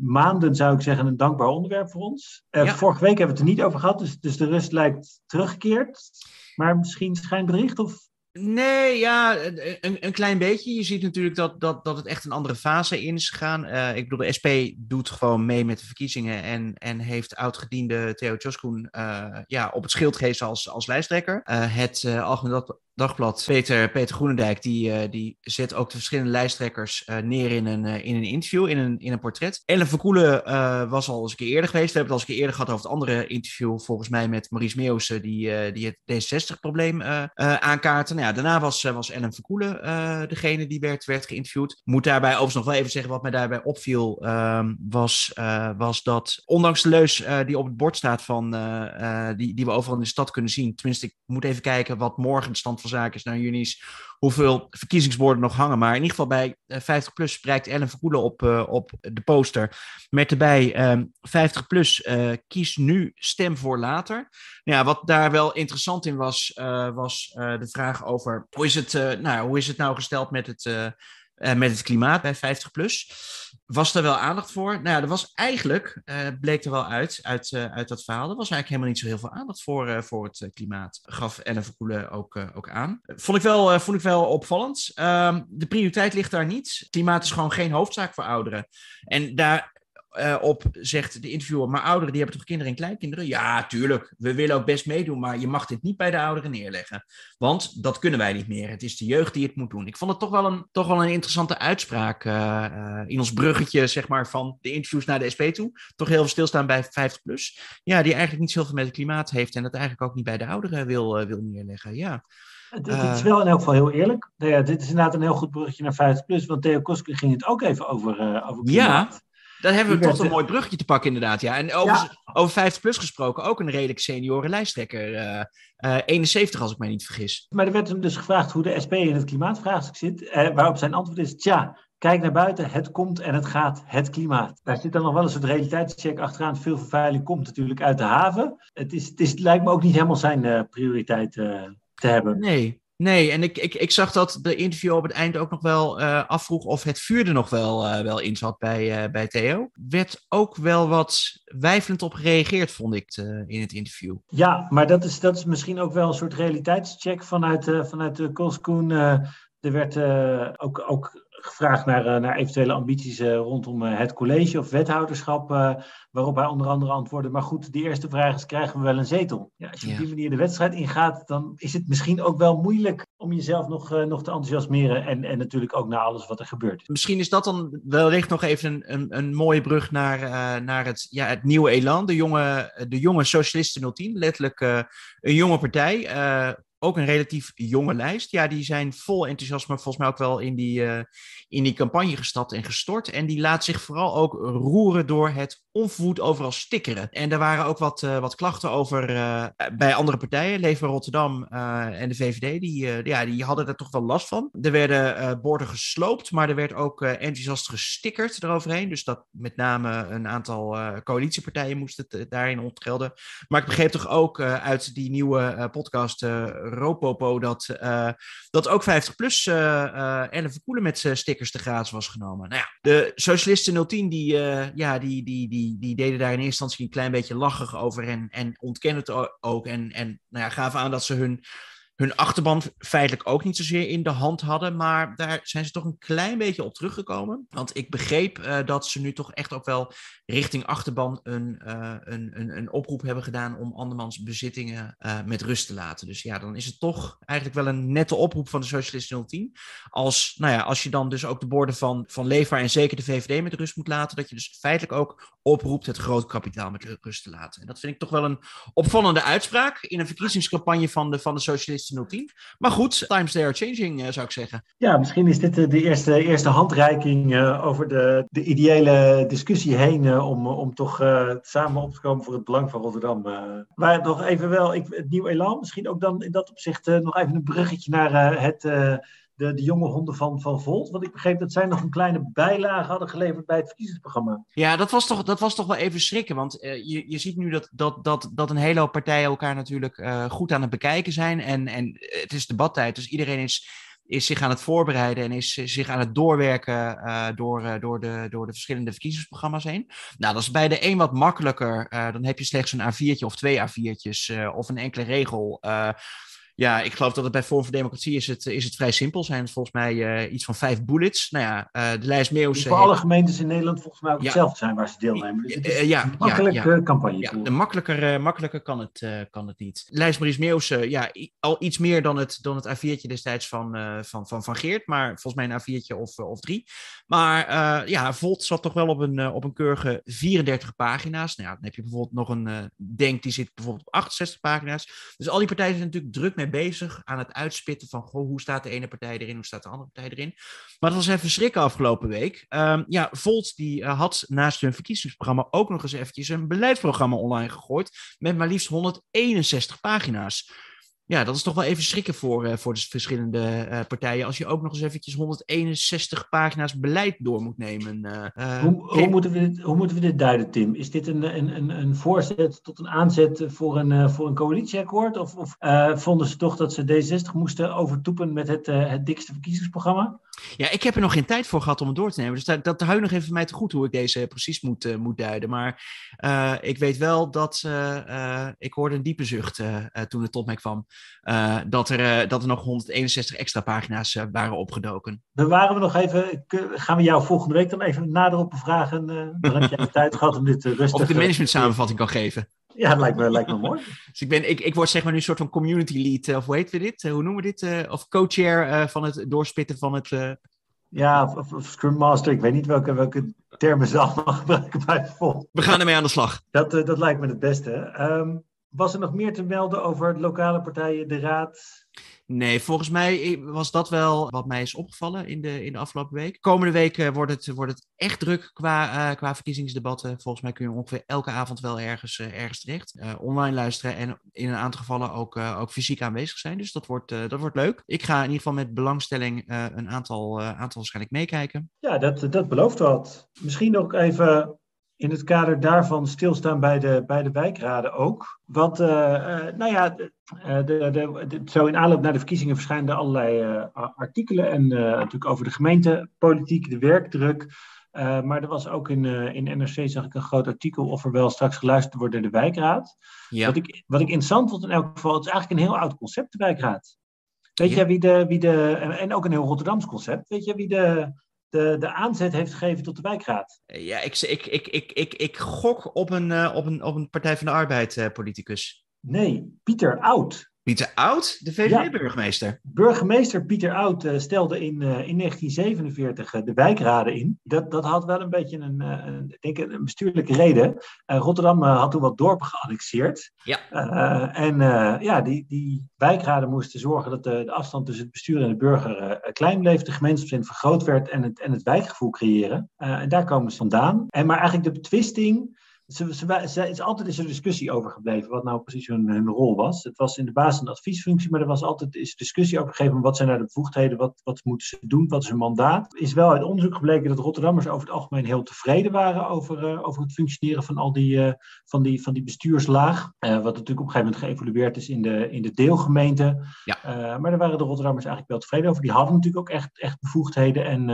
maanden, zou ik zeggen, een dankbaar onderwerp voor ons. Uh, ja. Vorige week hebben we het er niet over gehad, dus, dus de rust lijkt teruggekeerd. Maar misschien schijnbericht of... Nee, ja, een, een klein beetje. Je ziet natuurlijk dat, dat, dat het echt een andere fase in is gegaan. Uh, ik bedoel, de SP doet gewoon mee met de verkiezingen en, en heeft oudgediende Theo Tjoskoen uh, ja, op het schild gegeven als, als lijsttrekker. het Algemeen Dagblad, Peter, Peter Groenendijk, die, uh, die zet ook de verschillende lijsttrekkers uh, neer in een, uh, in een interview, in een, in een portret. Ellen Verkoelen was al eens een keer eerder geweest. We hebben het al eens een keer eerder gehad over het andere interview, volgens mij met Maurice Meeuwse, die, die het D60-probleem aankaarten. Nou ja, daarna was, was Ellen Verkoelen degene die werd, werd geïnterviewd. Moet daarbij overigens nog wel even zeggen, wat mij daarbij opviel, ehm, was, was dat ondanks de leus die op het bord staat van, die, die we overal in de stad kunnen zien, tenminste, ik moet even kijken wat morgen de stand van zaken is naar juni's hoeveel verkiezingsborden nog hangen. Maar in ieder geval bij 50 plus spreekt Ellen Verkoelen op, uh, op de poster. Met erbij um, 50 plus uh, kies nu, stem voor later. Nou ja, wat daar wel interessant in was, was de vraag over hoe is het, nou, hoe is het nou gesteld met het uh, met het klimaat bij 50 plus. Was er wel aandacht voor? Nou ja, er was eigenlijk, uh, bleek er wel uit, uit, uh, uit dat verhaal, er was eigenlijk helemaal niet zo heel veel aandacht voor, voor het klimaat. Gaf Ellen Verkoelen ook, ook aan. Vond ik wel, vond ik wel opvallend. Ehm, de prioriteit ligt daar niet. Klimaat is gewoon geen hoofdzaak voor ouderen. En daar uh, op zegt de interviewer, maar ouderen die hebben toch kinderen en kleinkinderen? Ja, tuurlijk, we willen ook best meedoen, maar je mag dit niet bij de ouderen neerleggen. Want dat kunnen wij niet meer. Het is de jeugd die het moet doen. Ik vond het toch wel een, toch wel een interessante uitspraak uh, uh, in ons bruggetje, zeg maar, van de interviews naar de SP toe. Toch heel veel stilstaan bij 50 plus. Ja, die eigenlijk niet zoveel met het klimaat heeft en dat eigenlijk ook niet bij de ouderen wil, wil neerleggen. Ja. Het, is wel in elk geval heel eerlijk. Nou ja, dit is inderdaad een heel goed bruggetje naar 50 plus, want Theo Koske ging het ook even over, over klimaat. Ja. Dan hebben we toch een mooi bruggetje te pakken, inderdaad. Ja. En over, over 50 plus gesproken, ook een redelijk senioren lijsttrekker. eh, eh, 71, als ik mij niet vergis. Maar er werd hem dus gevraagd hoe de SP in het klimaatvraagstuk zit. Eh, waarop zijn antwoord is: Tja, kijk naar buiten, het komt en het gaat, het klimaat. Daar zit dan nog wel eens een realiteitscheck achteraan. Veel vervuiling komt natuurlijk uit de haven. Het, is, het, is, het lijkt me ook niet helemaal zijn prioriteit te hebben. Nee. Nee, en ik, ik, ik zag dat de interview op het eind ook nog wel uh, afvroeg of het vuur er nog wel, uh, wel in zat bij, uh, bij Theo. Werd ook wel wat wijfelend op gereageerd, vond ik in het interview. Ja, maar dat is, dat is misschien ook wel een soort realiteitscheck vanuit, vanuit de Koskoen. er werd ook, ook gevraagd naar, naar eventuele ambities rondom het college of wethouderschap. waarop hij onder andere antwoordde. Maar goed, die eerste vraag is: krijgen we wel een zetel? Ja, als je ja. op die manier de wedstrijd ingaat, dan is het misschien ook wel moeilijk om jezelf nog, nog te enthousiasmeren. En, en natuurlijk ook naar alles wat er gebeurt. Misschien is dat dan wellicht nog even een, een, een mooie brug naar, uh, naar het, ja, het nieuwe elan. De jonge, de jonge Socialisten 010, letterlijk uh, een jonge partij ook een relatief jonge lijst. Ja, die zijn vol enthousiasme volgens mij ook wel in die, uh, in die campagne gestapt en gestort. En die laat zich vooral ook roeren door het onverwoed overal stickeren. En er waren ook wat, uh, wat klachten over uh, bij andere partijen. Leefbaar Rotterdam en de VVD, die, ja, die hadden er toch wel last van. Er werden borden gesloopt, maar er werd ook enthousiast gestickerd eroverheen. Dus dat met name een aantal coalitiepartijen moesten daarin ontgelden. Maar ik begreep toch ook uit die nieuwe podcast Ropopo dat, uh, dat ook 50 plus uh, uh, Ellen Verkoelen met stickers te gratis was genomen. Nou ja, de Socialisten 010 die, ja, die, die, die, die deden daar in eerste instantie een klein beetje lachig over en, en ontkennen het ook. En, en nou ja, gaven aan dat ze hun hun achterban feitelijk ook niet zozeer in de hand hadden. Maar daar zijn ze toch een klein beetje op teruggekomen. Want ik begreep uh, dat ze nu toch echt ook wel richting achterban een, uh, een, een, een, oproep hebben gedaan om andermans bezittingen uh, met rust te laten. Dus ja, dan is het toch eigenlijk wel een nette oproep van de Socialisten 010. Als, nou ja, als je dan dus ook de borden van, van Leefbaar en zeker de VVD met rust moet laten, dat je dus feitelijk ook oproept het groot kapitaal met rust te laten. En dat vind ik toch wel een opvallende uitspraak in een verkiezingscampagne van de, van de Socialisten 010. Maar goed, times they are changing, uh, zou ik zeggen. Ja, misschien is dit de eerste, eerste handreiking uh, over de, de ideële discussie heen om, om toch samen op te komen voor het belang van Rotterdam. maar nog even wel, ik, het nieuwe elan, misschien ook dan in dat opzicht nog even een bruggetje naar het de, de jonge honden van, van Volt. Want ik begreep dat zij nog een kleine bijlage hadden geleverd bij het verkiezingsprogramma. Ja, dat was toch, dat was toch wel even schrikken. Want uh, je, je ziet nu dat, dat, dat, dat een hele hoop partijen elkaar natuurlijk uh, goed aan het bekijken zijn. En, en het is debattijd, dus iedereen is, is zich aan het voorbereiden en is zich aan het doorwerken door, door, de, door de verschillende verkiezingsprogramma's heen. Nou, dat is bij de een wat makkelijker. dan heb je slechts een A4'tje of twee A4'tjes of een enkele regel. Ja, ik geloof dat het bij Vorm voor Democratie is het, is het vrij simpel. Zijn het volgens mij uh, iets van vijf bullets. Nou ja, uh, de lijst Meeuws... voor alle gemeentes in Nederland volgens mij ook ja, hetzelfde zijn waar ze deelnemen. Dus het is uh, ja, een makkelijke ja, campagne. Ja, de makkelijker, makkelijker kan het, kan het niet. Lijst Maries Meeuws, ja, al iets meer dan het, dan het A4'tje destijds van, van, van, van Geert. Maar volgens mij een A4'tje of, of drie. Maar ja, Volt zat toch wel op een, op een keurige 34 pagina's. Nou ja, dan heb je bijvoorbeeld nog een Denk, die zit bijvoorbeeld op 68 pagina's. Dus al die partijen zijn natuurlijk druk mee bezig aan het uitspitten van goh, hoe staat de ene partij erin, hoe staat de andere partij erin. Maar dat was even schrikken afgelopen week. Um, ja, Volt die uh, had naast hun verkiezingsprogramma ook nog eens eventjes een beleidsprogramma online gegooid met maar liefst 161 pagina's. Ja, dat is toch wel even schrikken voor, uh, voor de verschillende uh, partijen. Als je ook nog eens eventjes 161 pagina's beleid door moet nemen. Uh, hoe, hoe, moeten we dit, hoe moeten we dit duiden, Tim? Is dit een, een, een voorzet tot een aanzet voor een, voor een coalitieakkoord? Of, of vonden ze toch dat ze D60 moesten overtoepen met het, het dikste verkiezingsprogramma? Ja, ik heb er nog geen tijd voor gehad om het door te nemen. Dus dat, dat hou nog even voor mij te goed hoe ik deze precies moet, uh, moet duiden. Maar uh, ik weet wel dat uh, ik hoorde een diepe zucht toen het tot mij kwam. Dat, er, dat er nog 161 extra pagina's waren opgedoken. Bewaren we nog even. Gaan we jou volgende week dan even nader op bevragen? dan heb jij de tijd gehad om dit rustig... Of de management samenvatting kan geven. Ja, dat lijkt me, lijkt me mooi. Dus ik, ben, ik, ik word zeg maar nu een soort van community lead, of hoe heet we dit? hoe noemen we dit? Of co-chair van het doorspitten van het... Ja, of, of, Scrum Master. Ik weet niet welke, welke termen ze allemaal gebruiken bij Vol. We gaan ermee aan de slag. Dat, dat lijkt me het beste. Um, was er nog meer te melden over lokale partijen, de raad? Nee, volgens mij was dat wel wat mij is opgevallen in de, in de afgelopen week. Komende week uh, wordt, het, wordt het echt druk qua, uh, qua verkiezingsdebatten. Volgens mij kun je ongeveer elke avond wel ergens, uh, ergens terecht. online luisteren en in een aantal gevallen ook, ook fysiek aanwezig zijn. Dus dat wordt, dat wordt leuk. Ik ga in ieder geval met belangstelling een aantal, aantal waarschijnlijk meekijken. Ja, dat, dat belooft wat. Misschien nog even in het kader daarvan stilstaan bij de, bij de wijkraden ook. Want, uh, uh, nou ja, de, de, de, zo in aanloop naar de verkiezingen verschijnen allerlei uh, artikelen. En natuurlijk over de gemeentepolitiek, de werkdruk. maar er was ook in, in NRC, zag ik een groot artikel of er wel straks geluisterd wordt door de wijkraad. Ja. Wat, ik, wat ik interessant vond in elk geval, het is eigenlijk een heel oud concept, de wijkraad. Weet ja. je wie de, wie de, en ook een heel Rotterdams concept, weet je wie de, de, de aanzet heeft gegeven tot de wijkraad. Ja, ik, ik, ik, ik, ik, ik gok op een, uh, op, een, op een Partij van de Arbeid uh, politicus. Nee, Pieter Oud. Pieter Oud, de VVD-burgemeester. Ja. Burgemeester Pieter Oud uh, stelde in, uh, in 1947 uh, de wijkraden in. Dat, dat had wel een beetje een, een, denk een bestuurlijke reden. Rotterdam had toen wat dorpen geannexeerd. Ja. en ja, die, die wijkraden moesten zorgen dat de, de afstand tussen het bestuur en de burger klein bleef, de gemeenschapszin vergroot werd en het, en het wijkgevoel creëren. en daar komen ze vandaan. En maar eigenlijk de betwisting ze, ze, ze, is altijd is er discussie over gebleven wat nou precies hun, hun, rol was. Het was in de basis een adviesfunctie, maar er was altijd is discussie over gegeven. Wat zijn nou de bevoegdheden? Wat, wat moeten ze doen? Wat is hun mandaat? Is wel uit onderzoek gebleken dat Rotterdammers over het algemeen heel tevreden waren over, uh, over het functioneren van al die, uh, van die, van die bestuurslaag. Uh, wat natuurlijk op een gegeven moment geëvolueerd is in de, in de deelgemeente. Ja. maar daar waren de Rotterdammers eigenlijk wel tevreden over. Die hadden natuurlijk ook echt, echt bevoegdheden en,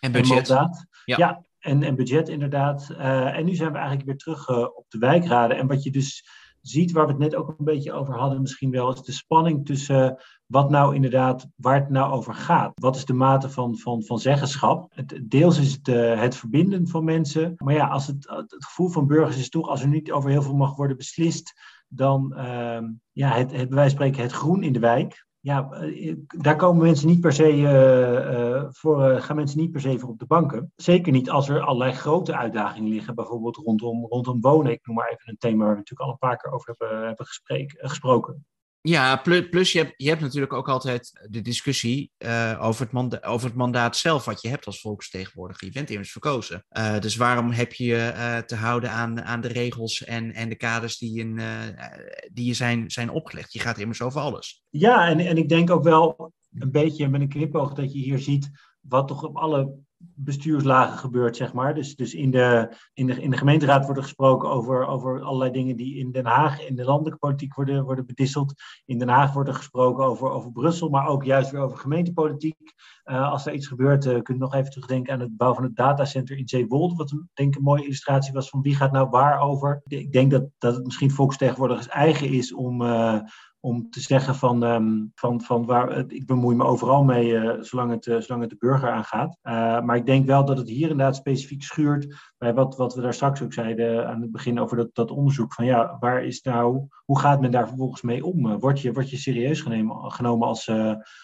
en, budget. en mandaat. ja, ja en, en budget inderdaad. Uh, en nu zijn we eigenlijk weer terug uh, op de wijkraden. En wat je dus ziet, waar we het net ook een beetje over hadden, misschien wel, is de spanning tussen wat nou inderdaad, waar het nou over gaat. Wat is de mate van, van, van zeggenschap? Het, deels is het het verbinden van mensen. Maar ja, als het, het gevoel van burgers is toch, als er niet over heel veel mag worden beslist, dan ehm, ja, het, het, bij spreken het groen in de wijk ja, eh, daar komen mensen niet per se uh, uh, voor, gaan mensen niet per se voor op de banken. Zeker niet als er allerlei grote uitdagingen liggen, bijvoorbeeld rondom, rondom wonen. Ik noem maar even een thema waar we natuurlijk al een paar keer over hebben, hebben gesprek, gesproken. Ja, plus, plus je, hebt, je hebt natuurlijk ook altijd de discussie uh, over, het manda over het mandaat zelf wat je hebt als volksvertegenwoordiger. Je bent immers verkozen. Uh, dus waarom heb je je uh, te houden aan, aan de regels en, en de kaders die, in, die je zijn, zijn opgelegd? Je gaat immers over alles. Ja, en, en ik denk ook wel een beetje met een knipoog dat je hier ziet wat toch op alle bestuurslagen gebeurt, zeg maar. Dus, dus in, de, in, de, in de gemeenteraad wordt er gesproken over, over allerlei dingen die in Den Haag, in de landelijke politiek worden, worden bedisseld. In Den Haag wordt er gesproken over, over Brussel, maar ook juist weer over gemeentepolitiek. Uh, als er iets gebeurt, uh, kun je nog even terugdenken aan het bouw van het datacenter in Zeewolde, wat een, denk ik een mooie illustratie was van wie gaat nou waar over. Ik denk dat, dat het misschien volksvertegenwoordigers eigen is om, uh, om te zeggen van, um, van, van waar, ik bemoei me overal mee uh, zolang, het, uh, zolang het de burger aangaat. Uh, maar ik denk wel dat het hier inderdaad specifiek schuurt bij wat, wat we daar straks ook zeiden aan het begin over dat, dat onderzoek. Van ja, waar is nou, hoe gaat men daar vervolgens mee om? Word je, word je serieus genomen, genomen als,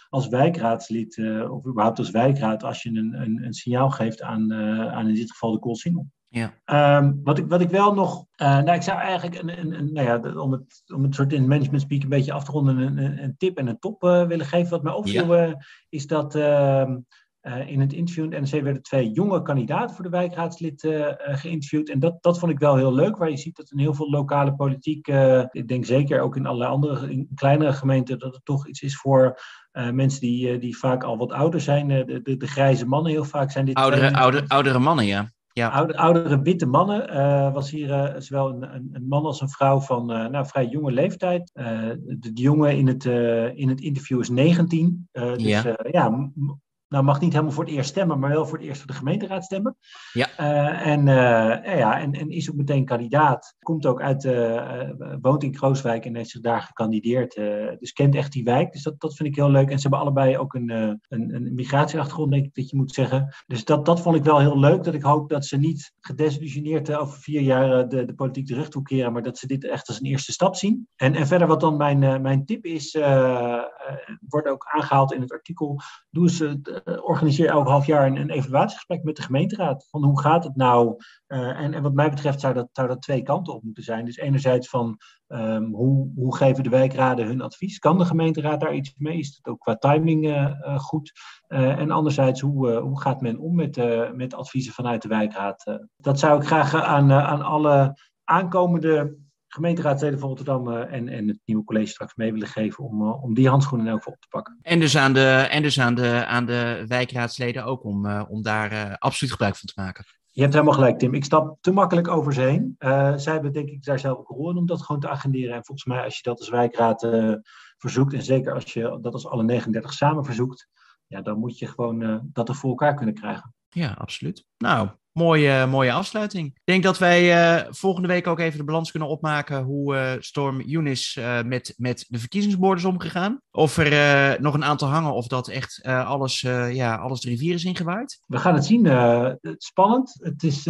als wijkraadslid of überhaupt als wijkraad als je een, een, een signaal geeft aan, aan in dit geval de Koolsingel? Ja. Um, wat, ik, wat ik wel nog. Uh, nou, ik zou eigenlijk een, een, een, nou ja, om, het, om het soort in management speak een beetje af te ronden, een, een, tip en een top uh, willen geven. Wat mij opviel ja. uh, is dat uh, in het interview in het NRC werden twee jonge kandidaten voor de wijkraadslid geïnterviewd. En dat, dat vond ik wel heel leuk, waar je ziet dat in heel veel lokale politiek, ik denk zeker ook in allerlei andere, in kleinere gemeenten, dat het toch iets is voor. mensen die, die vaak al wat ouder zijn, de, de, de grijze mannen heel vaak zijn dit. Oudere, ouder, oudere mannen, ja. Ja. Oude, oudere witte mannen. Uh, was hier uh, zowel een, een, een, man als een vrouw van uh, nou, vrij jonge leeftijd. de, de, jongen in het, in het interview is 19. dus ja, ja nou mag niet helemaal voor het eerst stemmen, maar wel voor het eerst voor de gemeenteraad stemmen. Ja. Uh, en, uh, ja, en, en, is ook meteen kandidaat. Komt ook uit, uh, woont in Krooswijk en heeft zich daar gekandideerd. dus kent echt die wijk. Dus dat, dat vind ik heel leuk. En ze hebben allebei ook een, een, een migratieachtergrond, denk ik dat je moet zeggen. Dus dat, dat vond ik wel heel leuk. Dat ik hoop dat ze niet gedesillusioneerd over vier jaar de, de politiek terug toekeren, maar dat ze dit echt als een eerste stap zien. En, en verder wat dan mijn, mijn tip is, wordt ook aangehaald in het artikel. Doe eens organiseer elk half jaar een, een, evaluatiegesprek met de gemeenteraad. Van hoe gaat het nou? en, en, wat mij betreft zou dat, zou dat twee kanten op moeten zijn. Dus enerzijds van ehm, hoe, hoe geven de wijkraden hun advies? Kan de gemeenteraad daar iets mee? Is het ook qua timing goed? en anderzijds, hoe, hoe gaat men om met, met adviezen vanuit de wijkraad? dat zou ik graag aan, aan alle aankomende gemeenteraadsleden van Rotterdam uh, en, en het nieuwe college straks mee willen geven om, uh, om die handschoenen in elk geval op te pakken. En dus aan de, en dus aan de, aan de wijkraadsleden ook om, uh, om daar absoluut gebruik van te maken. Je hebt helemaal gelijk, Tim. Ik stap te makkelijk over ze heen. zij hebben denk ik daar zelf ook rol in om dat gewoon te agenderen. En volgens mij als je dat als wijkraad verzoekt, en zeker als je dat als alle 39 samen verzoekt, ja, dan moet je gewoon dat er voor elkaar kunnen krijgen. Ja, absoluut. Nou, Mooie, mooie afsluiting. Ik denk dat wij uh, volgende week ook even de balans kunnen opmaken hoe uh, Storm Yunis uh, met, met de verkiezingsborden is omgegaan. Of er nog een aantal hangen of dat echt alles, ja, alles de rivier is ingewaaid. We gaan het zien. spannend. Het is,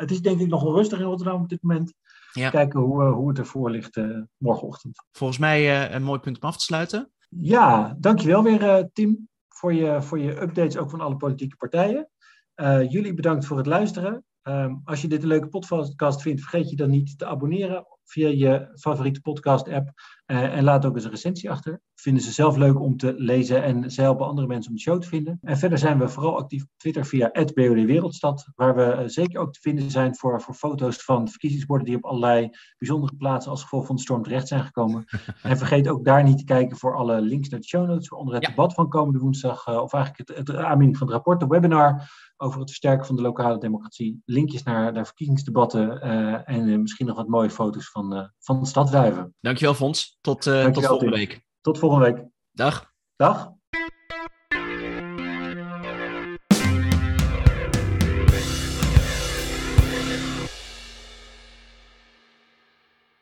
het is denk ik nog wel rustig in Rotterdam op dit moment. Ja. Kijken hoe, hoe het ervoor ligt morgenochtend. Volgens mij een mooi punt om af te sluiten. Ja, dankjewel weer Tim voor je, voor je updates ook van alle politieke partijen. Uh, jullie bedankt voor het luisteren. Um, als je dit een leuke podcast vindt, vergeet je dan niet te abonneren via je favoriete podcast-app. Uh, en laat ook eens een recensie achter. Vinden ze zelf leuk om te lezen en zij helpen andere mensen om de show te vinden. En verder zijn we vooral actief op Twitter via BOD Wereldstad, waar we uh, zeker ook te vinden zijn voor, voor foto's van verkiezingsborden die op allerlei bijzondere plaatsen als gevolg van de storm terecht zijn gekomen. en vergeet ook daar niet te kijken voor alle links naar de show notes, waaronder het ja. debat van komende woensdag, uh, of eigenlijk het, het aanbieding van het rapport, de webinar over het versterken van de lokale democratie. Linkjes naar, naar verkiezingsdebatten uh, en uh, misschien nog wat mooie foto's van, uh, van de stad Wuiven. Dankjewel Fons. Tot, Dankjewel, tot volgende week. Tot volgende week. Dag. Dag.